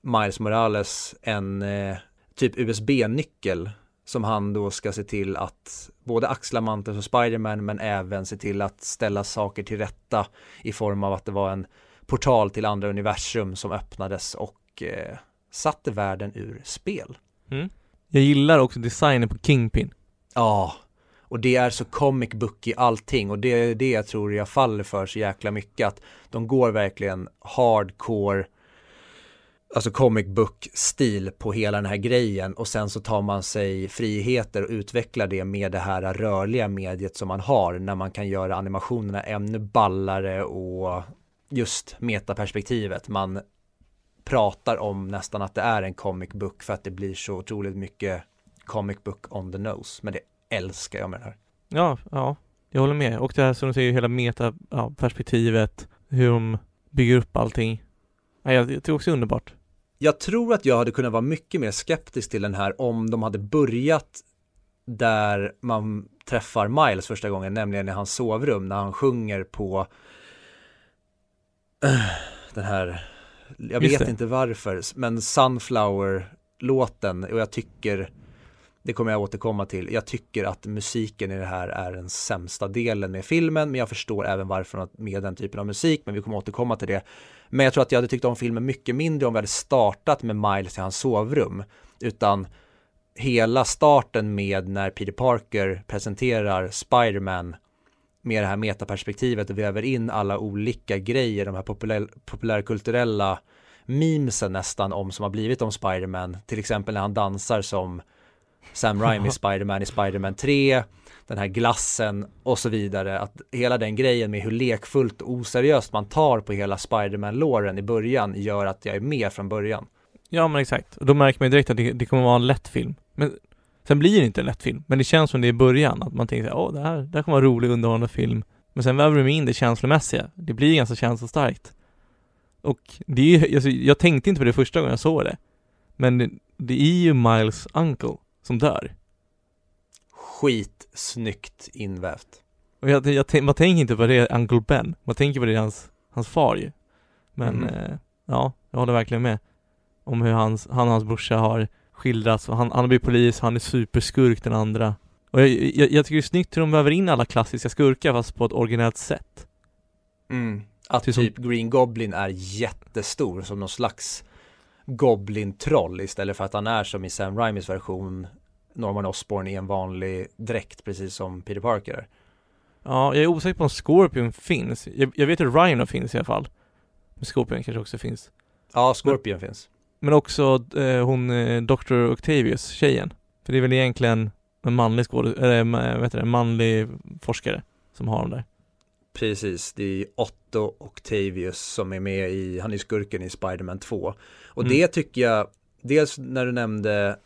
Miles Morales en eh, typ USB-nyckel som han då ska se till att både axla manteln som Spiderman men även se till att ställa saker till rätta i form av att det var en portal till andra universum som öppnades och eh, satte världen ur spel. Mm. Jag gillar också designen på Kingpin. Ja, och det är så comic book i allting och det är det jag tror jag faller för så jäkla mycket att de går verkligen hardcore alltså comic book stil på hela den här grejen och sen så tar man sig friheter och utvecklar det med det här rörliga mediet som man har när man kan göra animationerna ännu ballare och just metaperspektivet. Man pratar om nästan att det är en comic book för att det blir så otroligt mycket comic book on the nose. Men det älskar jag med det här. Ja, ja, jag håller med. Och det här som du säger, hela metaperspektivet, ja, hur de bygger upp allting. Ja, jag, jag tror också det är underbart. Jag tror att jag hade kunnat vara mycket mer skeptisk till den här om de hade börjat där man träffar Miles första gången, nämligen i hans sovrum när han sjunger på den här, jag vet inte varför, men Sunflower-låten och jag tycker, det kommer jag återkomma till, jag tycker att musiken i det här är den sämsta delen med filmen, men jag förstår även varför med den typen av musik, men vi kommer återkomma till det. Men jag tror att jag hade tyckt om filmen mycket mindre om vi hade startat med Miles i hans sovrum, utan hela starten med när Peter Parker presenterar Spiderman med det här metaperspektivet och väver in alla olika grejer, de här populär, populärkulturella memesen nästan om som har blivit om Spiderman. Till exempel när han dansar som Sam Raimi Spiderman i Spiderman 3, den här glassen och så vidare. Att hela den grejen med hur lekfullt och oseriöst man tar på hela Spiderman-låren i början gör att jag är med från början. Ja men exakt, och då märker man ju direkt att det, det kommer vara en lätt film. Men Sen blir det inte en lätt film, men det känns som det i början, att man tänker åh det här, det här kommer vara en rolig, underhållande film. Men sen väver de in det känslomässiga. Det blir ganska känslostarkt. Och det är ju, alltså, jag tänkte inte på det första gången jag såg det. Men det, det är ju Miles uncle som dör. skitsnyggt invävt. Och jag, jag, man tänker inte på det är Uncle Ben, man tänker på det är hans, hans far ju. Men Mm. eh, ja, jag håller verkligen med. Om hur hans, han och hans brorsa har skildrats och han, han har blivit polis, han är superskurk den andra. Och jag, jag, jag tycker det är snyggt hur de väver in alla klassiska skurkar fast på ett originellt sätt. Mm. Att Typ som- typ Green Goblin är jättestor som någon slags Goblin-troll istället för att han är som i Sam Raimis version Norman Osborn i en vanlig dräkt precis som Peter Parker är. Ja, jag är osäker på om Scorpion finns. Jag, jag vet att Rhino finns i alla fall. Men Scorpion kanske också finns. Ja, Scorpion finns. Men också eh, hon, eh, Dr. Octavius, tjejen. För det är väl egentligen en manlig skådis, eller eh, vad heter det, en manlig forskare som har dem där. Precis, det är Otto Octavius som är med i, han är skurken i Spider-Man 2. Och Mm. det tycker jag, dels när du nämnde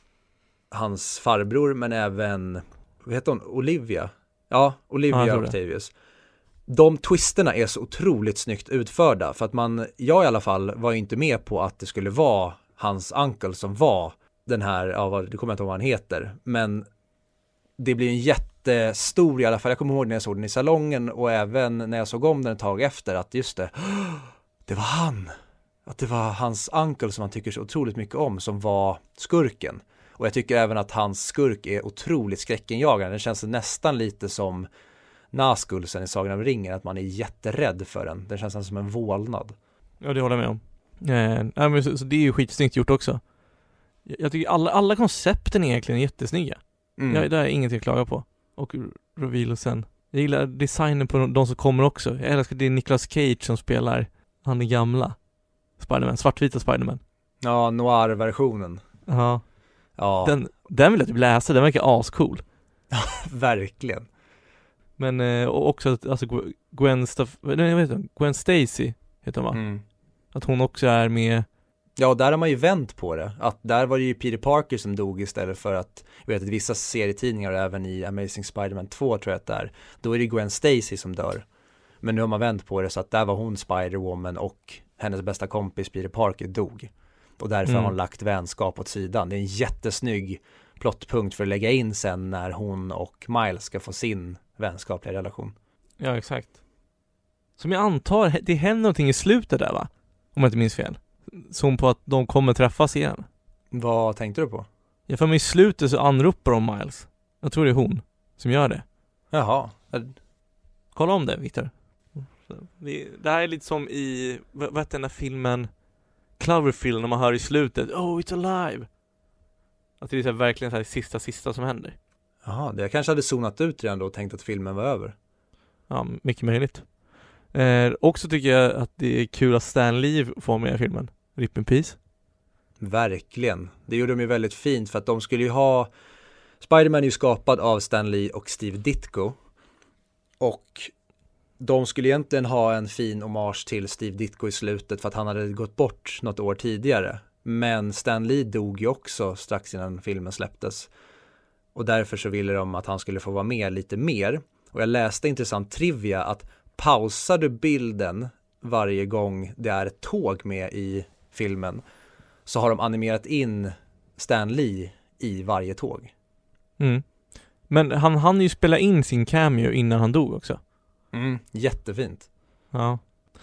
hans farbror men även, vad heter hon, Olivia? Ja, Ja, Olivia det. Octavius. De twisterna är så otroligt snyggt utförda för att man, jag i alla fall var inte med på att det skulle vara hans uncle som var den här, ja det kommer jag inte ihåg vad han heter, men det blir en jättestor i alla fall, jag kommer ihåg när jag såg den i salongen och även när jag såg om den ett tag efter att just det, det var han. Att det var hans uncle som han tycker så otroligt mycket om som var skurken. Och jag tycker även att hans skurk är otroligt skräckenjagande. Den känns nästan lite som Nazgul sen i Sagan om ringen, att man är jätterädd för den. Den känns nästan som en vålnad. Ja, det håller jag med om. Eh, nej, men så, så det är ju skitsnyggt gjort också. Jag, jag tycker alla, alla koncepten är egentligen jättesnygga. Mm. Jag, det är ingenting att klaga på. Och revealsen. Jag gillar designen på de, som kommer också. Jag älskar det är Nicolas Cage som spelar han är gamla Spiderman, svartvita Spiderman. Ja, noir-versionen. Ja. Ja, Den, den vill jag typ läsa, den verkar ascool. verkligen. Men eh, och också att alltså Gw- Gwen Staff, nej jag vet inte, Gwen Stacy heter hon va? Mm. Att hon också är med, Ja, där har man ju vänt på det. Att där var det ju Peter Parker som dog istället för att, jag vet att vissa serietidningar även i Amazing Spider-Man 2 tror jag att det är, då är det Gwen Stacy som dör. Men nu har man vänt på det så att där var hon Spider-Woman och hennes bästa kompis Peter Parker dog. Och därför Mm. har hon lagt vänskap åt sidan. Det är en jättesnygg plottpunkt för att lägga in sen när hon och Miles ska få sin vänskapliga relation. ja exakt. Som jag antar, det händer någonting i slutet där va? Om jag inte minns fel. Som på att de kommer träffas igen. Vad tänkte du på? Jag får mig i slutet så anropar de Miles. Jag tror det är hon som gör det. Jaha, Kolla om det Viktor. Det, här är lite som i, vad vad heter den där filmen Cloverfield när man hör i slutet Oh it's alive! Att det är så här, verkligen så här sista sista som händer. Jaha, det jag kanske hade zonat ut redan då och tänkt att filmen var över. Ja, mycket möjligt. Eh, också tycker jag att det är kul att Stan Lee får med i filmen. Rip in Peace. Verkligen. Det gjorde de ju väldigt fint för att de skulle ju ha Spiderman är ju skapad av Stan Lee och Steve Ditko och de skulle egentligen ha en fin hommage till Steve Ditko i slutet för att han hade gått bort något år tidigare. Men Stan Lee dog ju också strax innan filmen släpptes. Och därför så ville de att han skulle få vara med lite mer. Och jag läste intressant trivia att pausar du bilden varje gång det är ett tåg med i filmen så har de animerat in Stan Lee i varje tåg. Mm. Men han hann ju spela in sin cameo innan han dog också. Mm, jättefint. Ja.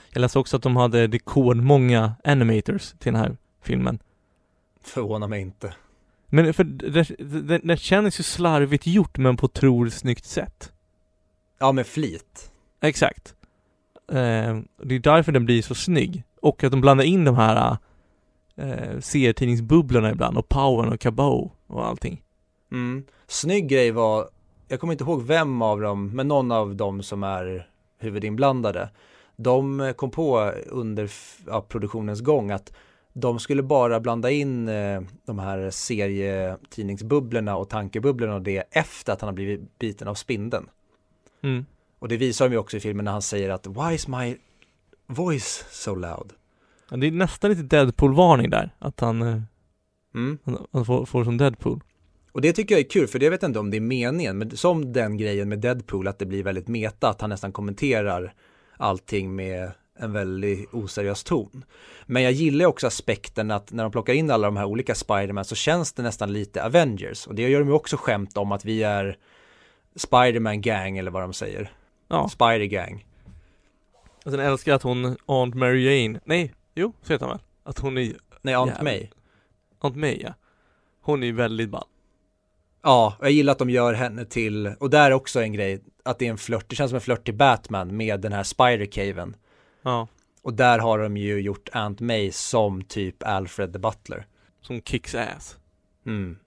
Jag läste också att de hade rekordmånga animators till den här filmen. Förvånar mig inte. Men för det, det, det känns ju slarvigt gjort men på ett otroligt snyggt sätt. Ja, med flit. Exakt. Eh, det är därför den blir så snygg. Och att de blandar in de här eh, serietidningsbubblorna ibland och powern och kabao och allting. Mm. Snygg grej var, jag kommer inte ihåg vem av dem, men någon av dem som är huvudinblandade. De kom på under ja, produktionens gång att de skulle bara blanda in eh, de här serietidningsbubblorna och tankebubblorna och det efter att han har blivit biten av spindeln. Mm. Och det visar de ju också i filmen när han säger att Why is my voice so loud? Ja, det är nästan lite Deadpool-varning där. Att han, eh, Mm. han, han får, får som Deadpool. Och det tycker jag är kul, för det vet jag inte om det är meningen, men som den grejen med Deadpool, att det blir väldigt meta, att han nästan kommenterar allting med en väldigt oseriös ton. Men jag gillar också aspekten att när de plockar in alla de här olika Spiderman så känns det nästan lite Avengers. Och det gör de ju också skämt om att vi är Spiderman gang eller vad de säger. Ja, Spider gang. och sen älskar jag att hon, Aunt Mary Jane, nej, jo, så heter hon väl? Att hon är, Nej, Aunt Jävlar. May. Aunt May ja. Hon är ju väldigt ball. Ja, jag gillar att de gör henne till, och där är också en grej, att det är en flört, det känns som en flört till Batman med den här Spider-caven. Ja, Och där har de ju gjort Aunt May som typ Alfred the Butler. som kicks ass. Mm.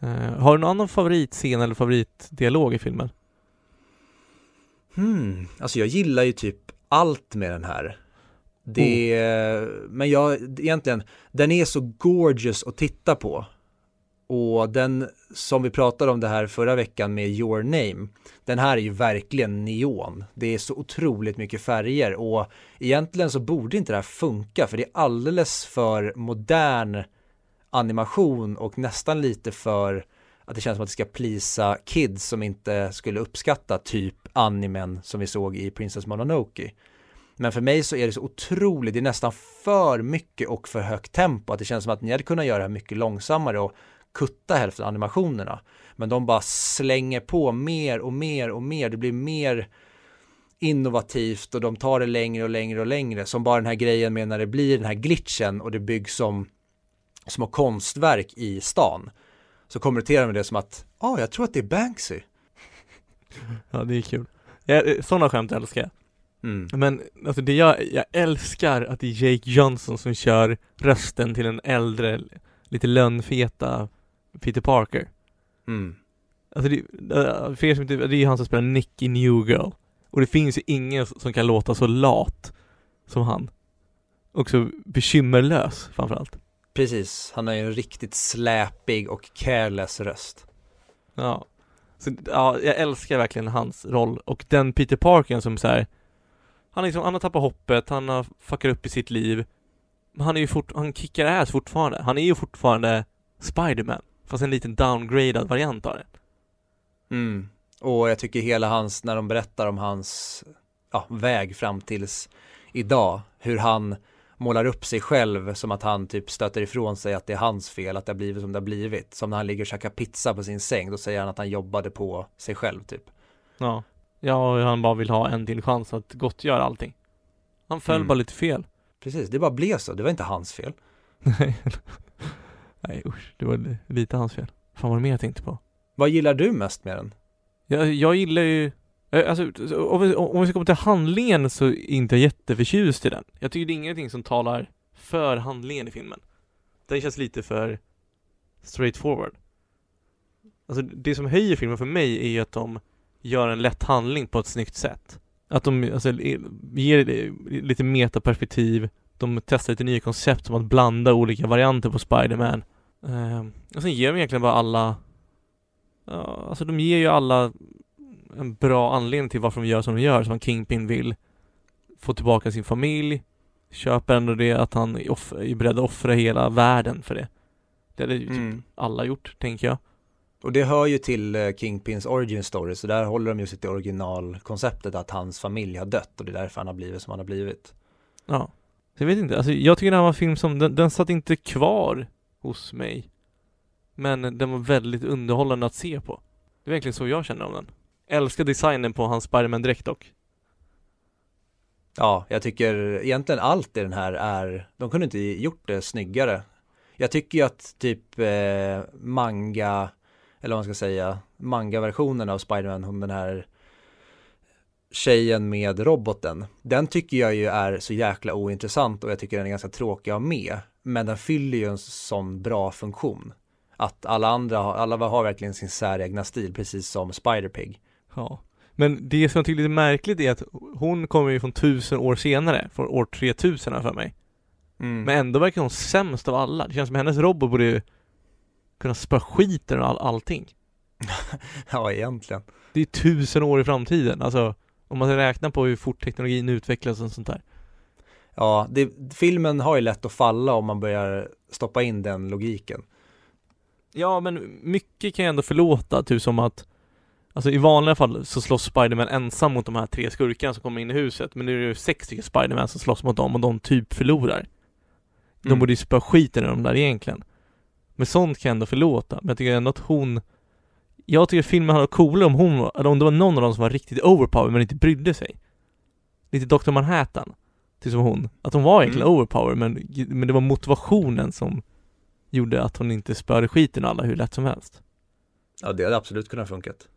Eh, har du någon annan favoritscen eller favoritdialog i filmen? Hmm, alltså jag gillar ju typ allt med den här. Det, men jag, egentligen, den är så gorgeous att titta på. Och den, som vi pratade om det här förra veckan med Your Name, den här är ju verkligen neon. Det är så otroligt mycket färger och egentligen så borde inte det här funka för det är alldeles för modern animation och nästan lite för att det känns som att det ska plisa kids som inte skulle uppskatta typ animen som vi såg i Princess Mononoke. Men för mig så är det så otroligt, det är nästan för mycket och för högt tempo att det känns som att ni hade kunnat göra det här mycket långsammare och kutta hälften av animationerna. Men de bara slänger på mer och mer och mer, det blir mer innovativt och de tar det längre och längre och längre. Som bara den här grejen med när det blir den här glitchen och det byggs som små konstverk i stan. Så kommenterar de det som att, ja, ah, jag tror att det är Banksy. Ja, det är kul. Ja, eh, sådana skämt älskar jag. Mm. Men alltså det jag, jag älskar att det är Jake Johnson som kör rösten till en äldre, lite lönnfeta Peter Parker. Mm. Alltså det, äh, för er som inte, det är ju han som spelar Nick i New Girl. Och det finns ju ingen som kan låta så lat som han. Och så bekymmerlös framförallt. Precis, han har ju en riktigt släpig och careless röst. Ja. Så, ja, jag älskar verkligen hans roll och den Peter Parker som så här, han, är liksom, han har tappat hoppet, han har fuckat upp i sitt liv. Men han är ju fort, han kickar ass fortfarande. Han är ju fortfarande Spiderman. Fast en liten downgradad variant av det. Mm. Och jag tycker hela hans, när de berättar om hans ja, väg fram tills idag, hur han målar upp sig själv som att han typ stöter ifrån sig att det är hans fel, att det har blivit som det har blivit. Som när han ligger och käkar pizza på sin säng, då säger han att han jobbade på sig själv typ. Ja. Ja, och han bara vill ha en till chans att gottgöra allting. Han föll Mm. bara lite fel. Precis, det bara blev så, det var inte hans fel. Nej. Nej usch, det var lite hans fel. Fan vad det mer jag tänkte på. Vad gillar du mest med den? Jag, jag gillar ju Eh, alltså, om vi, om vi ska komma till handlingen så är inte jag jätteförtjust i den. Jag tycker det är ingenting som talar för handlingen i filmen. Den känns lite för straightforward. Alltså det som höjer filmen för mig är ju att de gör en lätt handling på ett snyggt sätt. Att de alltså, ger lite metaperspektiv, de testar lite nya koncept som att blanda olika varianter på Spider-Man. Eh, och sen ger de egentligen bara alla uh, alltså de ger ju alla en bra anledning till varför de gör som de gör, som Kingpin vill få tillbaka sin familj, köper ändå det att han är, off- är beredd att offra hela världen för det. Det hade ju typ Mm. alla gjort, tänker jag. Och det hör ju till eh, Kingpins origin story, så där håller de ju sig till originalkonceptet att hans familj har dött och det är därför han har blivit som han har blivit. Ja. Så jag vet inte, alltså jag tycker det här var en film som, den, den satt inte kvar hos mig. Men den var väldigt underhållande att se på. Det är verkligen så jag känner om den. Älskar designen på hans Spiderman-dräkt dock. Ja, jag tycker egentligen allt i den här är, de kunde inte gjort det snyggare. Jag tycker ju att typ eh, manga, eller vad man ska säga, manga-versionen av Spiderman, hon den här tjejen med roboten, den tycker jag ju är så jäkla ointressant och jag tycker den är ganska tråkig att ha med. Men den fyller ju en sån bra funktion. Att alla andra, alla har verkligen sin säregna stil, precis som Spider-Pig. Ja. Men det som jag tycker är lite märkligt är att hon kommer ju från tusen år senare, från år 3000 här för mig. Mm. Men ändå verkar hon sämst av alla. Det känns som hennes robot borde ju kunna spöa skiten ur all, allting. Ja, egentligen. Det är tusen år i framtiden, alltså om man räknar på hur fort teknologin utvecklas och sånt där. Ja, det, filmen har ju lätt att falla om man börjar stoppa in den logiken. Ja, men mycket kan jag ändå förlåta, typ som att Alltså i vanliga fall så slåss Spiderman ensam mot de här tre skurkarna som kommer in i huset, men nu är det ju sex stycken Spiderman som slåss mot dem och de typ förlorar. De Mm. borde ju spöa skiten ur dem där egentligen. Men sånt kan jag ändå förlåta, men jag tycker ändå att hon Jag tycker filmen hade varit coolare om hon, eller om det var någon av dem som var riktigt overpowered men inte brydde sig. Lite Dr. Manhattan. Till som hon. Att hon var egentligen Mm. overpowered men, men det var motivationen som gjorde att hon inte spörde skiten alla hur lätt som helst. Ja, det hade absolut kunnat funkat.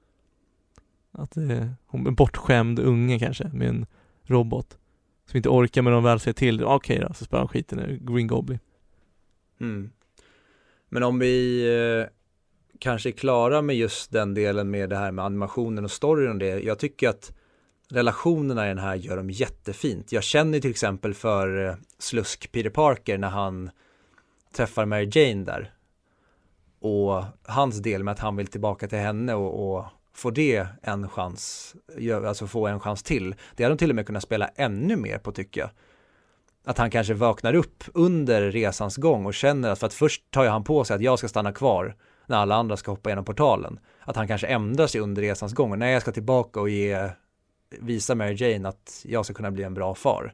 Att eh, hon är en bortskämd unge kanske med en robot. Som inte orkar med de väl säger till. Okej då, så spöar han skiten ur Green Goblin. Mm. Men om vi eh, kanske är klara med just den delen med det här med animationen och storyn och det. Jag tycker att relationerna i den här gör dem jättefint. Jag känner till exempel för eh, Slusk Peter Parker när han träffar Mary Jane där. Och hans del med att han vill tillbaka till henne och, och får det en chans, alltså få en chans till. Det hade de till och med kunnat spela ännu mer på tycker jag. Att han kanske vaknar upp under resans gång och känner att för att först tar ju han på sig att jag ska stanna kvar när alla andra ska hoppa genom portalen. Att han kanske ändrar sig under resans gång och när jag ska tillbaka och ge, visa Mary Jane att jag ska kunna bli en bra far.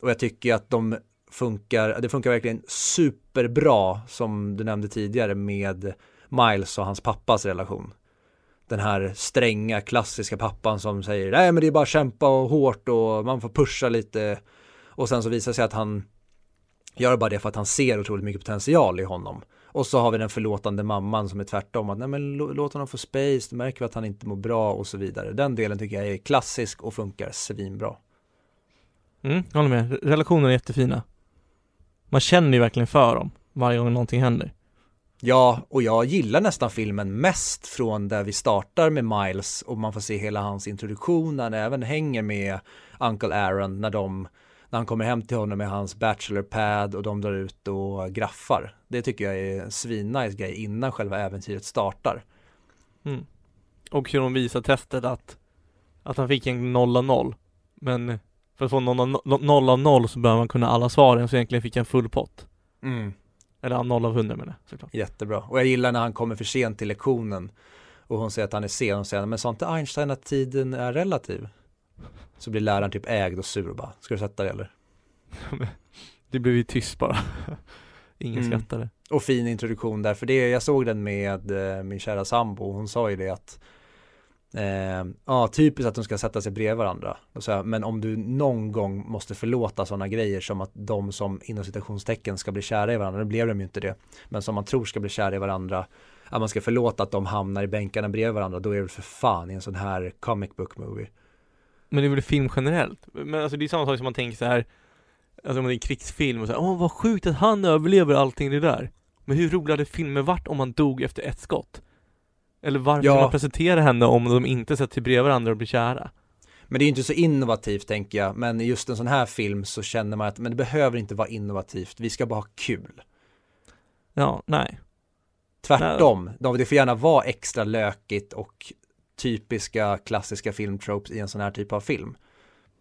Och jag tycker att de funkar, det funkar verkligen superbra som du nämnde tidigare med Miles och hans pappas relation. Den här stränga klassiska pappan som säger nej men det är bara att kämpa och hårt och man får pusha lite och sen så visar det sig att han gör bara det för att han ser otroligt mycket potential i honom. Och så har vi den förlåtande mamman som är tvärtom att nej men låt honom få space, då märker vi att han inte mår bra och så vidare. Den delen tycker jag är klassisk och funkar svinbra. Mm, jag håller med. Relationerna är jättefina. Man känner ju verkligen för dem varje gång någonting händer. Ja, och jag gillar nästan filmen mest från där vi startar med Miles och man får se hela hans introduktion, när han även hänger med Uncle Aaron när de när han kommer hem till honom med hans bachelor pad och de drar ut och graffar. Det tycker jag är en svinnice grej innan själva äventyret startar. Mm. Och hur de visar testet att, att han fick en noll av noll. Men för att få noll av no- noll så behöver man kunna alla svaren så egentligen fick en full pott. Mm. Eller ja, noll av hundra menar jag såklart. Jättebra. Och jag gillar när han kommer för sent till lektionen och hon säger att han är sen och säger men sa inte Einstein att tiden är relativ? Så blir läraren typ ägd och sur och bara, ska du sätta dig eller? Det blev ju tyst bara. Ingen Mm. skrattade. Och fin introduktion där, för det, jag såg den med eh, min kära sambo hon sa ju det att eh, ja, typiskt att de ska sätta sig bredvid varandra. Så här, men om du någon gång måste förlåta sådana grejer som att de som inom citationstecken ska bli kära i varandra, nu blev de ju inte det, men som man tror ska bli kära i varandra, att man ska förlåta att de hamnar i bänkarna bredvid varandra, då är det för fan i en sån här comic book movie. Men det är väl film generellt? Men alltså det är samma sak som man tänker så här Alltså om det är en krigsfilm och så här, åh vad sjukt att han överlever allting det där Men hur rolig hade filmen varit om han dog efter ett skott? Eller varför Ja. man presentera henne om de inte sätter sig bredvid varandra och blir kära? Men det är ju inte så innovativt tänker jag, men i just en sån här film så känner man att men det behöver inte vara innovativt, vi ska bara ha kul. Ja, nej Tvärtom, de- det får gärna vara extra lökigt och typiska klassiska filmtropes i en sån här typ av film.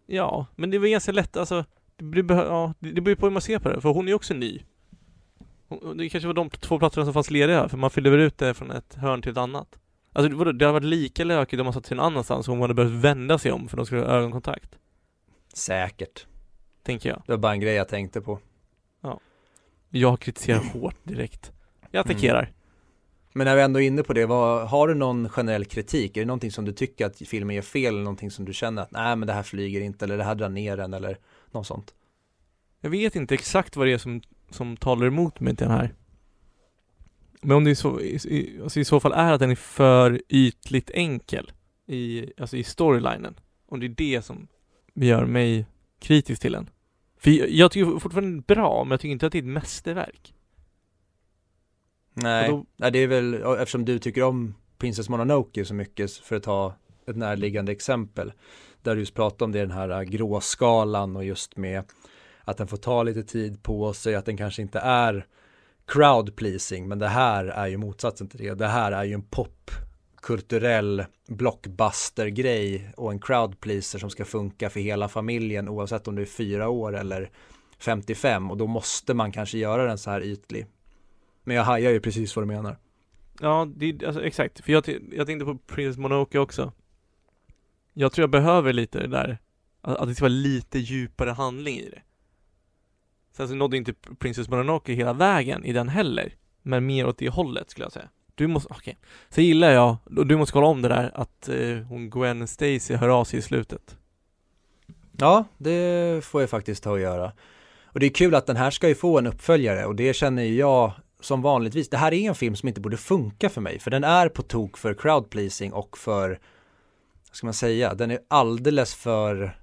Ja, men det var ganska lätt alltså Det behö- ja, det beror på hur man ser på det, för hon är ju också ny Det kanske var de två platserna som fanns lediga, för man fyllde väl ut det från ett hörn till ett annat Alltså det, hade varit lika lökigt om man satt sig någon annanstans och hon hade behövt vända sig om för de skulle ha ögonkontakt Säkert. Tänker jag Det var bara en grej jag tänkte på. Jag kritiserar hårt direkt Jag attackerar Men när vi ändå är inne på det, vad, har du någon generell kritik? Är det någonting som du tycker att filmen gör fel eller någonting som du känner att nej men det här flyger inte eller det här drar ner den eller något sånt? Jag vet inte exakt vad det är som, som talar emot mig till den här. Men om det i så, i, i, alltså i så fall är att den är för ytligt enkel i, alltså i storylinen. Om det är det som gör mig kritisk till den. För jag, jag tycker fortfarande den är bra, men jag tycker inte att det är ett mästerverk. Nej, Och då- nej det är väl eftersom du tycker om Princess Mononoke så mycket för att ta ett närliggande exempel. Där du just pratar om det den här äh, gråskalan och just med att den får ta lite tid på sig, att den kanske inte är crowd pleasing, men det här är ju motsatsen till det. Det här är ju en popkulturell blockbuster-grej och en crowd pleaser som ska funka för hela familjen oavsett om du är fyra år eller 55 och då måste man kanske göra den så här ytlig. Men jag hajar ju precis vad du menar. Ja, det, alltså exakt, för jag, jag tänkte på Prince Monoke också Jag tror jag behöver lite det där Att, att det ska vara lite djupare handling i det Sen så nådde inte Princess Mononoke hela vägen i den heller Men mer åt det hållet skulle jag säga du måste, okej. Så gillar jag, och du måste kolla om det där att eh, hon Gwen Stacy hör av sig i slutet. Ja, det får jag faktiskt ta och göra. Och det är kul att den här ska ju få en uppföljare och det känner ju jag som vanligtvis. Det här är en film som inte borde funka för mig, för den är på tok för crowd pleasing och för, vad ska man säga, den är alldeles för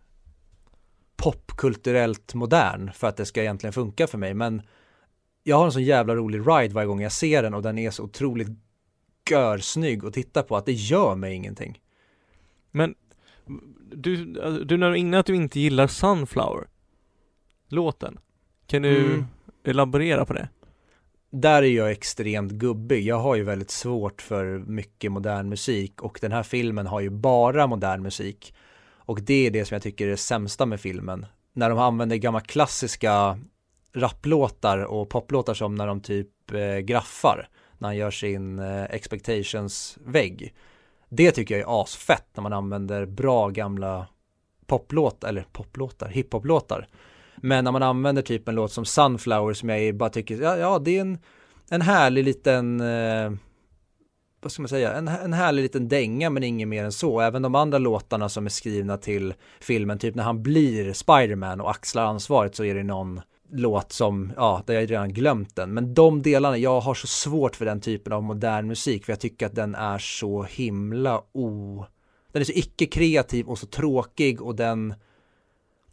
popkulturellt modern för att det ska egentligen funka för mig. Men jag har en sån jävla rolig ride varje gång jag ser den och den är så otroligt görsnygg att titta på att det gör mig ingenting. Men du, du nämnde innan att du inte gillar Sunflower låten. Kan du Mm. elaborera på det? Där är jag extremt gubbig. Jag har ju väldigt svårt för mycket modern musik och den här filmen har ju bara modern musik. Och det är det som jag tycker är det sämsta med filmen. När de använder gamla klassiska rapplåtar och poplåtar som när de typ eh, graffar. När han gör sin eh, expectations-vägg. Det tycker jag är asfett när man använder bra gamla poplåtar, eller poplåtar, hiphoplåtar. Men när man använder typ en låt som Sunflower som jag bara tycker, ja, ja det är en, en härlig liten, eh, vad ska man säga, en, en härlig liten dänga men inget mer än så. Även de andra låtarna som är skrivna till filmen, typ när han blir Spiderman och axlar ansvaret så är det någon låt som, ja, där jag redan glömt den. Men de delarna, jag har så svårt för den typen av modern musik för jag tycker att den är så himla o... Den är så icke kreativ och så tråkig och den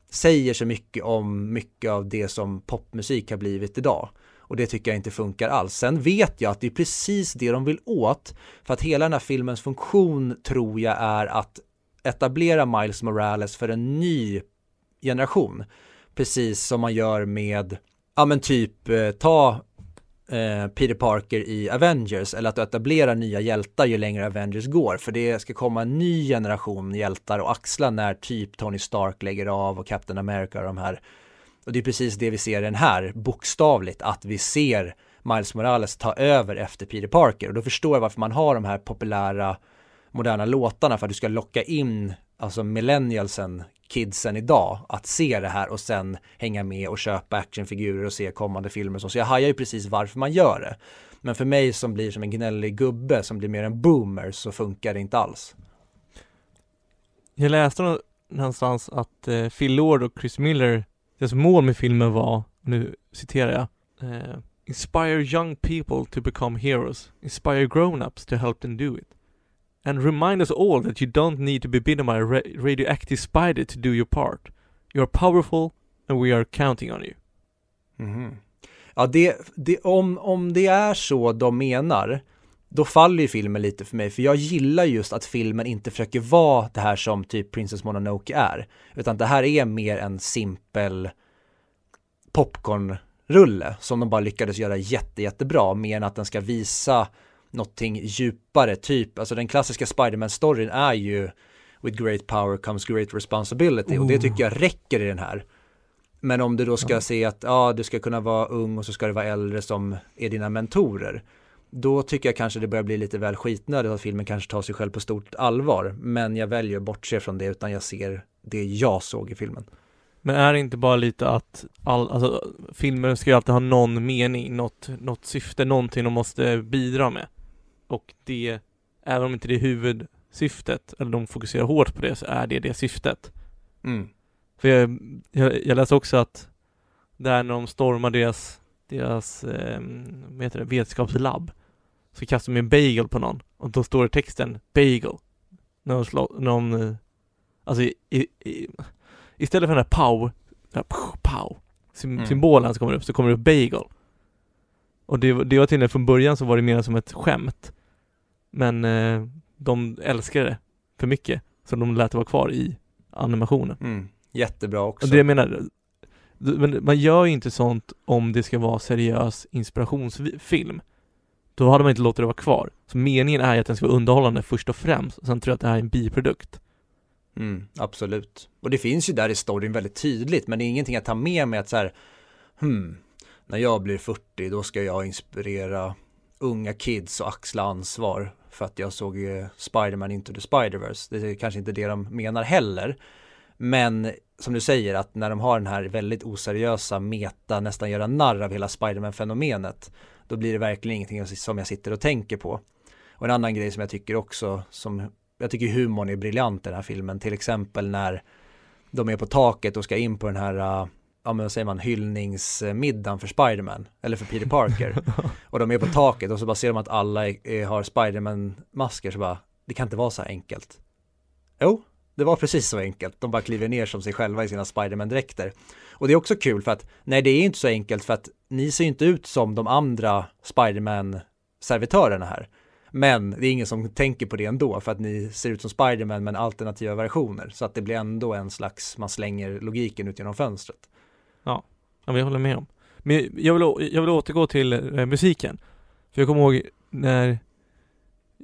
säger så mycket om mycket av det som popmusik har blivit idag. Och det tycker jag inte funkar alls. Sen vet jag att det är precis det de vill åt. För att hela den här filmens funktion tror jag är att etablera Miles Morales för en ny generation. Precis som man gör med, ja men typ eh, ta eh, Peter Parker i Avengers eller att du etablerar nya hjältar ju längre Avengers går för det ska komma en ny generation hjältar och axla när typ Tony Stark lägger av och Captain America och de här och det är precis det vi ser i den här bokstavligt att vi ser Miles Morales ta över efter Peter Parker och då förstår jag varför man har de här populära moderna låtarna för att du ska locka in alltså millennialsen kidsen idag att se det här och sen hänga med och köpa actionfigurer och se kommande filmer och så. Så jag hajar ju precis varför man gör det. Men för mig som blir som en gnällig gubbe som blir mer en boomer så funkar det inte alls. Jag läste någonstans att eh, Phil Lord och Chris Miller, deras mål med filmen var, nu citerar jag, eh, Inspire young people to become heroes. Inspire grown-ups to help them do it. And remind us all that you don't need to be bitten by a ra- radioactive spider to do your part. You are powerful and we are counting on you. Mm -hmm. Ja, det, det, om, om det är så de menar, då faller ju filmen lite för mig, för jag gillar just att filmen inte försöker vara det här som typ Princess Mononoke är, utan det här är mer en simpel popcornrulle som de bara lyckades göra jätte, jättebra, mer än att den ska visa någonting djupare, typ, alltså den klassiska Spiderman-storyn är ju With great power comes great responsibility och det tycker jag räcker i den här. Men om du då ska Ja. se att ja, du ska kunna vara ung och så ska det vara äldre som är dina mentorer. Då tycker jag kanske det börjar bli lite väl skitnödigt att filmen kanske tar sig själv på stort allvar. Men jag väljer att bortse från det utan jag ser det jag såg i filmen. Men är det inte bara lite att all, alltså, filmer ska ju alltid ha någon mening, något, något syfte, någonting de måste bidra med. Och det, även om inte det är huvudsyftet, eller de fokuserar hårt på det, så är det det syftet. Mm. För jag, jag, jag läste också att där när de stormar deras, deras, eh, vad heter det, vetenskapslabb, så kastar de en bagel på någon, och då står det texten 'bagel' när de slår, när de, eh, alltså i, i, i, istället för den här pow, den här pow, Mm. symbolen som kommer upp, så kommer det upp bagel. Och det, var- det var tydligen från början så var det mer som ett skämt. Men eh, de älskade det för mycket, så de lät det vara kvar i animationen. Mm. Jättebra också. Och det jag menar, men man gör ju inte sånt om det ska vara seriös inspirationsfilm. Då hade man inte låtit det vara kvar. Så meningen är ju att den ska vara underhållande först och främst. Och sen tror jag att det här är en biprodukt. Mm, absolut. Och det finns ju där i storyn väldigt tydligt, men det är ingenting att ta med mig att så här, hmm, när jag blir 40 då ska jag inspirera unga kids och axla ansvar för att jag såg eh, Spider-Man Into the Spider-Verse. Det är kanske inte det de menar heller. Men som du säger att när de har den här väldigt oseriösa meta, nästan göra narr av hela Spider-Man-fenomenet, då blir det verkligen ingenting som jag sitter och tänker på. Och en annan grej som jag tycker också, som jag tycker humorn är briljant i den här filmen, till exempel när de är på taket och ska in på den här, uh, ja men vad säger man, hyllningsmiddagen för Spiderman, eller för Peter Parker. och de är på taket och så bara ser de att alla är, har Spiderman-masker, så bara, det kan inte vara så här enkelt. Jo, det var precis så enkelt. De bara kliver ner som sig själva i sina Spiderman-dräkter. Och det är också kul för att, nej det är inte så enkelt för att ni ser inte ut som de andra Spiderman-servitörerna här. Men det är ingen som tänker på det ändå för att ni ser ut som Spiderman men alternativa versioner. Så att det blir ändå en slags, man slänger logiken ut genom fönstret. Ja, ja jag håller med om. Men jag vill, jag vill återgå till eh, musiken. För jag kommer ihåg när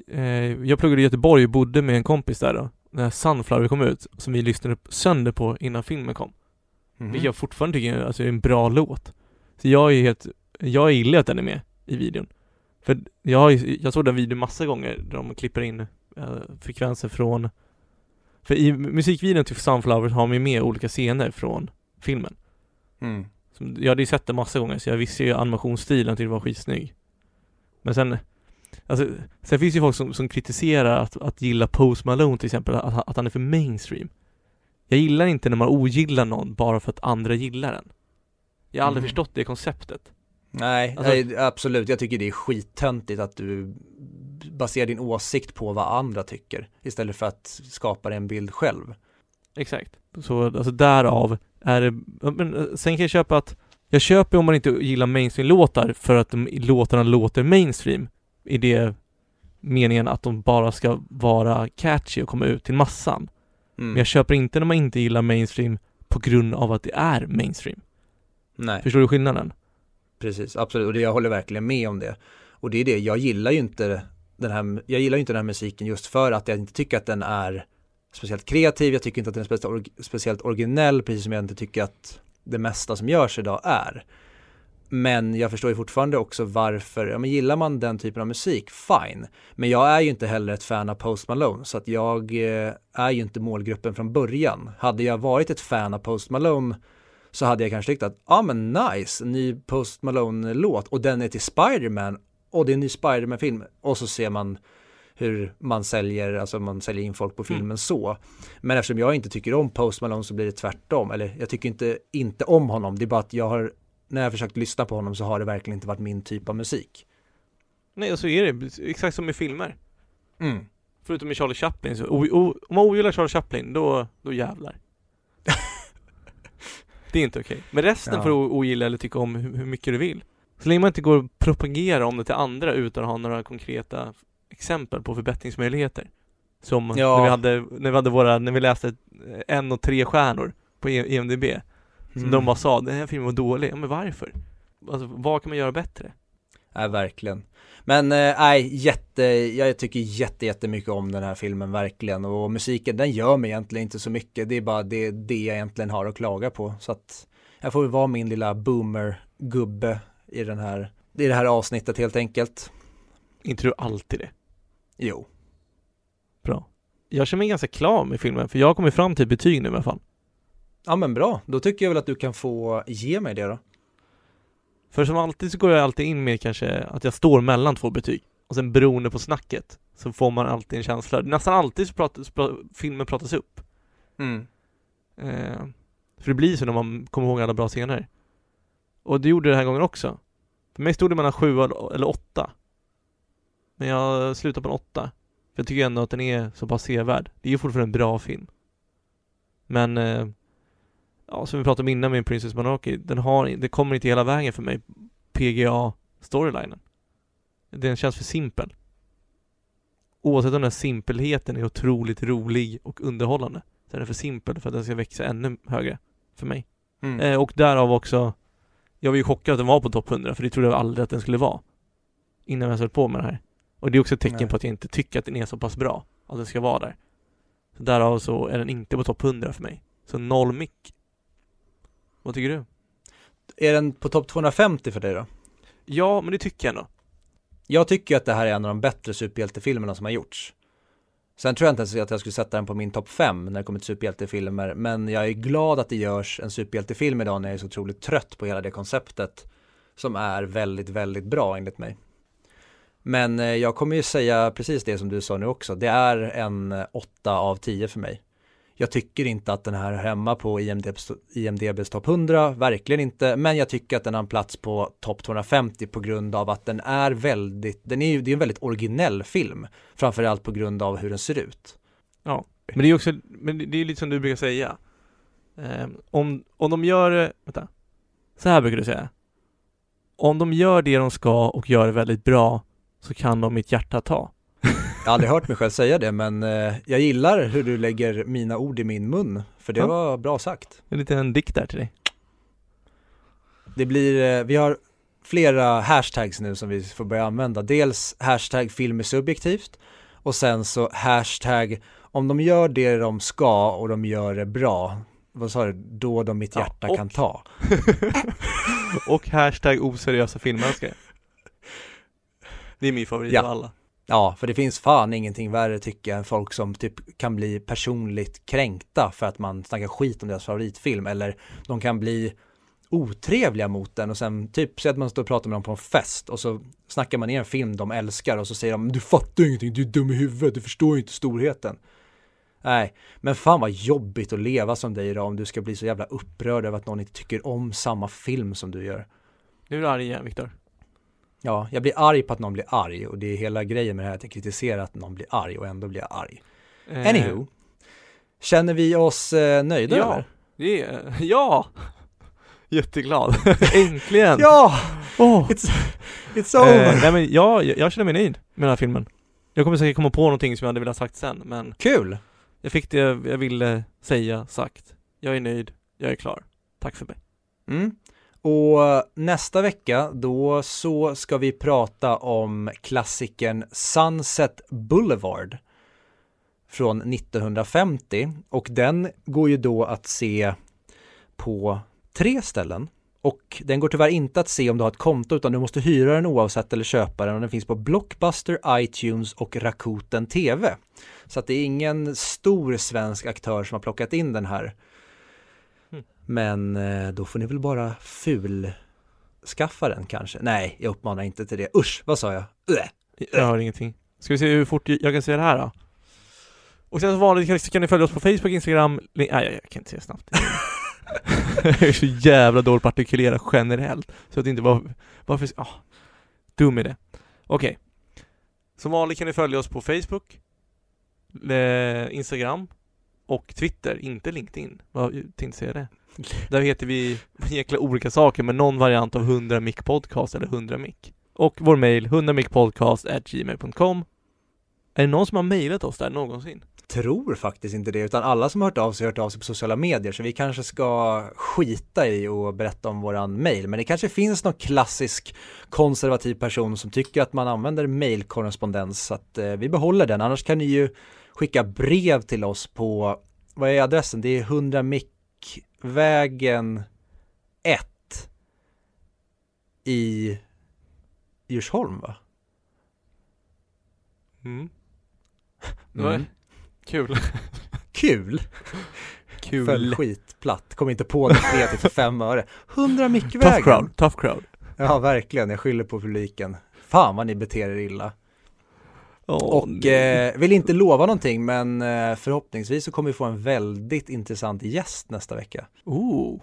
eh, jag pluggade i Göteborg och bodde med en kompis där då. När Sunflower kom ut, som vi lyssnade sönder på innan filmen kom. Mm. Vilket jag fortfarande tycker alltså, är en bra låt. Så jag är helt, jag gillar att den är med i videon. För jag, jag såg den videon massa gånger där de klipper in äh, frekvenser från För i musikvideon till Sunflower har man med olika scener från filmen. Mm. Som, jag hade ju sett den massa gånger så jag visste ju animationsstilen till det var skitsnygg. Men sen Alltså, sen finns det ju folk som, som kritiserar att, att gilla Post Malone till exempel, att, att han är för mainstream. Jag gillar inte när man ogillar någon bara för att andra gillar den. Jag har aldrig mm. förstått det konceptet. Nej, alltså, nej, absolut. Jag tycker det är skittöntigt att du baserar din åsikt på vad andra tycker istället för att skapa en bild själv. Exakt. Så alltså därav är det, men eh, sen kan jag köpa att jag köper om man inte gillar mainstream-låtar för att de, låtarna låter mainstream i det meningen att de bara ska vara catchy och komma ut till massan. Mm. Men jag köper inte när man inte gillar mainstream på grund av att det är mainstream. Nej. Förstår du skillnaden? Precis, absolut. Och det, jag håller verkligen med om det. Och det är det, jag gillar ju inte den här, jag gillar inte den här musiken just för att jag inte tycker att den är speciellt kreativ, jag tycker inte att den är speciellt originell, precis som jag inte tycker att det mesta som görs idag är. Men jag förstår ju fortfarande också varför, ja men gillar man den typen av musik, fine. Men jag är ju inte heller ett fan av Post Malone, så att jag eh, är ju inte målgruppen från början. Hade jag varit ett fan av Post Malone så hade jag kanske tyckt att, ja ah, men nice, ny Post Malone-låt och den är till Spiderman och det är en ny Spiderman-film och så ser man hur man säljer, alltså man säljer in folk på mm. filmen mm. så. Men eftersom jag inte tycker om Post Malone så blir det tvärtom, eller jag tycker inte, inte om honom, det är bara att jag har, när jag försökt lyssna på honom så har det verkligen inte varit min typ av musik. Nej, och så är det, exakt som i filmer. Mm. Förutom i Charlie Chaplin, så, om man ogillar Charlie Chaplin, då, då jävlar. Det är inte okej. Men resten ja. får du ogilla eller tycka om hur, hur mycket du vill. Så länge man inte går och propagerar om det till andra utan att ha några konkreta exempel på förbättringsmöjligheter. Som ja. när, vi hade, när vi hade våra, när vi läste en och tre stjärnor på EMDB. Som mm. de bara sa, den här filmen var dålig. Ja, men varför? Alltså, vad kan man göra bättre? Nej, verkligen. Men eh, nej, äh, jätte, jag tycker jätte, jättemycket om den här filmen verkligen och musiken den gör mig egentligen inte så mycket. Det är bara det, det jag egentligen har att klaga på. Så att jag får väl vara min lilla boomer-gubbe i den här, i det här avsnittet helt enkelt. Inte du alltid det? Jo. Bra. Jag känner mig ganska klar med filmen för jag har kommit fram till betyg nu i alla fall. Ja men bra, då tycker jag väl att du kan få ge mig det då. För som alltid så går jag alltid in med kanske att jag står mellan två betyg. Och sen beroende på snacket så får man alltid en känsla. Nästan alltid så pratas, filmen pratas upp. Mm. Eh, för det blir så när man kommer ihåg alla bra scener. Och det gjorde det den här gången också. För mig stod det mellan sju eller åtta. Men jag slutade på en åtta. För jag tycker ändå att den är så pass sevärd. Det är ju fortfarande en bra film. Men eh, ja, som vi pratade om innan med Princess Mononoke, den har, det kommer inte hela vägen för mig, PGA-storylinen. Den känns för simpel. Oavsett om den simpelheten är otroligt rolig och underhållande, så är den för simpel för att den ska växa ännu högre för mig. Mm. Eh, och därav också, jag var ju chockad att den var på topp 100, för det trodde jag aldrig att den skulle vara. Innan jag höll på med det här. Och det är också ett tecken Nej. på att jag inte tycker att den är så pass bra, att den ska vara där. Så därav så är den inte på topp 100 för mig. Så noll mick vad tycker du? Är den på topp 250 för dig då? Ja, men det tycker jag nog. Jag tycker att det här är en av de bättre superhjältefilmerna som har gjorts. Sen tror jag inte ens att jag skulle sätta den på min topp 5 när det kommer till superhjältefilmer, men jag är glad att det görs en superhjältefilm idag när jag är så otroligt trött på hela det konceptet som är väldigt, väldigt bra enligt mig. Men eh, jag kommer ju säga precis det som du sa nu också. Det är en 8 av 10 för mig. Jag tycker inte att den här är hemma på IMDBs, IMDBs topp 100, verkligen inte, men jag tycker att den har en plats på topp 250 på grund av att den är väldigt, den är ju, det är en väldigt originell film, framförallt på grund av hur den ser ut. Ja, men det är också, men det är lite som du brukar säga. Ehm, om, om de gör vänta, så här brukar du säga. Om de gör det de ska och gör det väldigt bra så kan de mitt hjärta ta. Jag har aldrig hört mig själv säga det, men eh, jag gillar hur du lägger mina ord i min mun, för det Ja. var bra sagt. En liten dikt där till dig. Det blir, eh, vi har flera hashtags nu som vi får börja använda. Dels hashtag film är subjektivt och sen så hashtag om de gör det de ska och de gör det bra, vad sa du, då de mitt Ja, hjärta och- kan ta. Och hashtag oseriösa filmälskare. Det är min favorit Ja. av alla. Ja, för det finns fan ingenting värre tycker jag än folk som typ kan bli personligt kränkta för att man snackar skit om deras favoritfilm eller de kan bli otrevliga mot den och sen typ så att man står och pratar med dem på en fest och så snackar man ner en film de älskar och så säger de du fattar ingenting, du är dum i huvudet, du förstår inte storheten. Nej, men fan vad jobbigt att leva som dig idag om du ska bli så jävla upprörd över att någon inte tycker om samma film som du gör. Nu är du arg igen Viktor. Ja, jag blir arg på att någon blir arg och det är hela grejen med det här att jag kritiserar att någon blir arg och ändå blir jag arg. Eh, Anywho, känner vi oss eh, nöjda Ja. är, ja! Jätteglad. Äntligen! Ja, Åh! it's, it's over. Eh, nej men jag, jag känner mig nöjd med den här filmen. Jag kommer säkert komma på någonting som jag hade velat sagt sen, men Kul! jag fick det jag ville säga sagt. Jag är nöjd, jag är klar. Tack för mig. Mm. Och nästa vecka då så ska vi prata om klassikern Sunset Boulevard från 1950 och den går ju då att se på tre ställen och den går tyvärr inte att se om du har ett konto utan du måste hyra den oavsett eller köpa den och den finns på Blockbuster, iTunes och Rakuten TV. Så att det är ingen stor svensk aktör som har plockat in den här. Men eh, då får ni väl bara ful skaffa den kanske. Nej, jag uppmanar inte till det. Usch, vad sa jag? Uä. Jag hör ingenting. Ska vi se hur fort jag kan se det här då? Och sen som vanligt kan, kan ni följa oss på Facebook, Instagram, link- nej jag, kan inte se snabbt. jag är så jävla dålig på att artikulera generellt. Så att det inte var, varför, ah, dum idé. Okej. Som vanligt kan ni följa oss på Facebook, Instagram och Twitter, inte LinkedIn. Vad tänkte säga det? Där heter vi jäkla olika saker, men någon variant av 100 mic podcast eller 100 mic. Och vår mail 100 gmail.com Är det någon som har mejlat oss där någonsin? Tror faktiskt inte det, utan alla som har hört av sig har hört av sig på sociala medier, så vi kanske ska skita i och berätta om våran mail. Men det kanske finns någon klassisk konservativ person som tycker att man använder mailkorrespondens, så att eh, vi behåller den. Annars kan ni ju skicka brev till oss på, vad är adressen? Det är 100 Mickvägen 1 i Djursholm va? Mm. Det var kul. Kul! Kul. Föll skitplatt, kom inte på något kreativt för fem öre. 100 Tough Mickvägen! crowd, tough crowd. Ja, verkligen, jag skyller på publiken. Fan vad ni beter er illa. Åh, och eh, vill inte lova någonting, men eh, förhoppningsvis så kommer vi få en väldigt intressant gäst nästa vecka. Oh.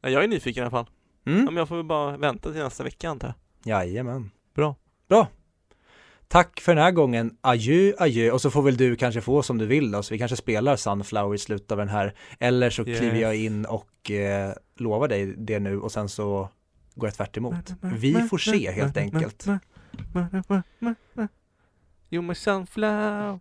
Ja, jag är nyfiken i alla fall. Ja, Mm? men jag får väl bara vänta till nästa vecka antar jag. Jajamän. Bra. Bra. Tack för den här gången. Adjö, adjö. Och så får väl du kanske få som du vill då, så vi kanske spelar Sunflower i slutet av den här. Eller så Yes. kliver jag in och eh, lovar dig det nu och sen så går jag tvärt emot. Vi får se helt enkelt. You're my sunflower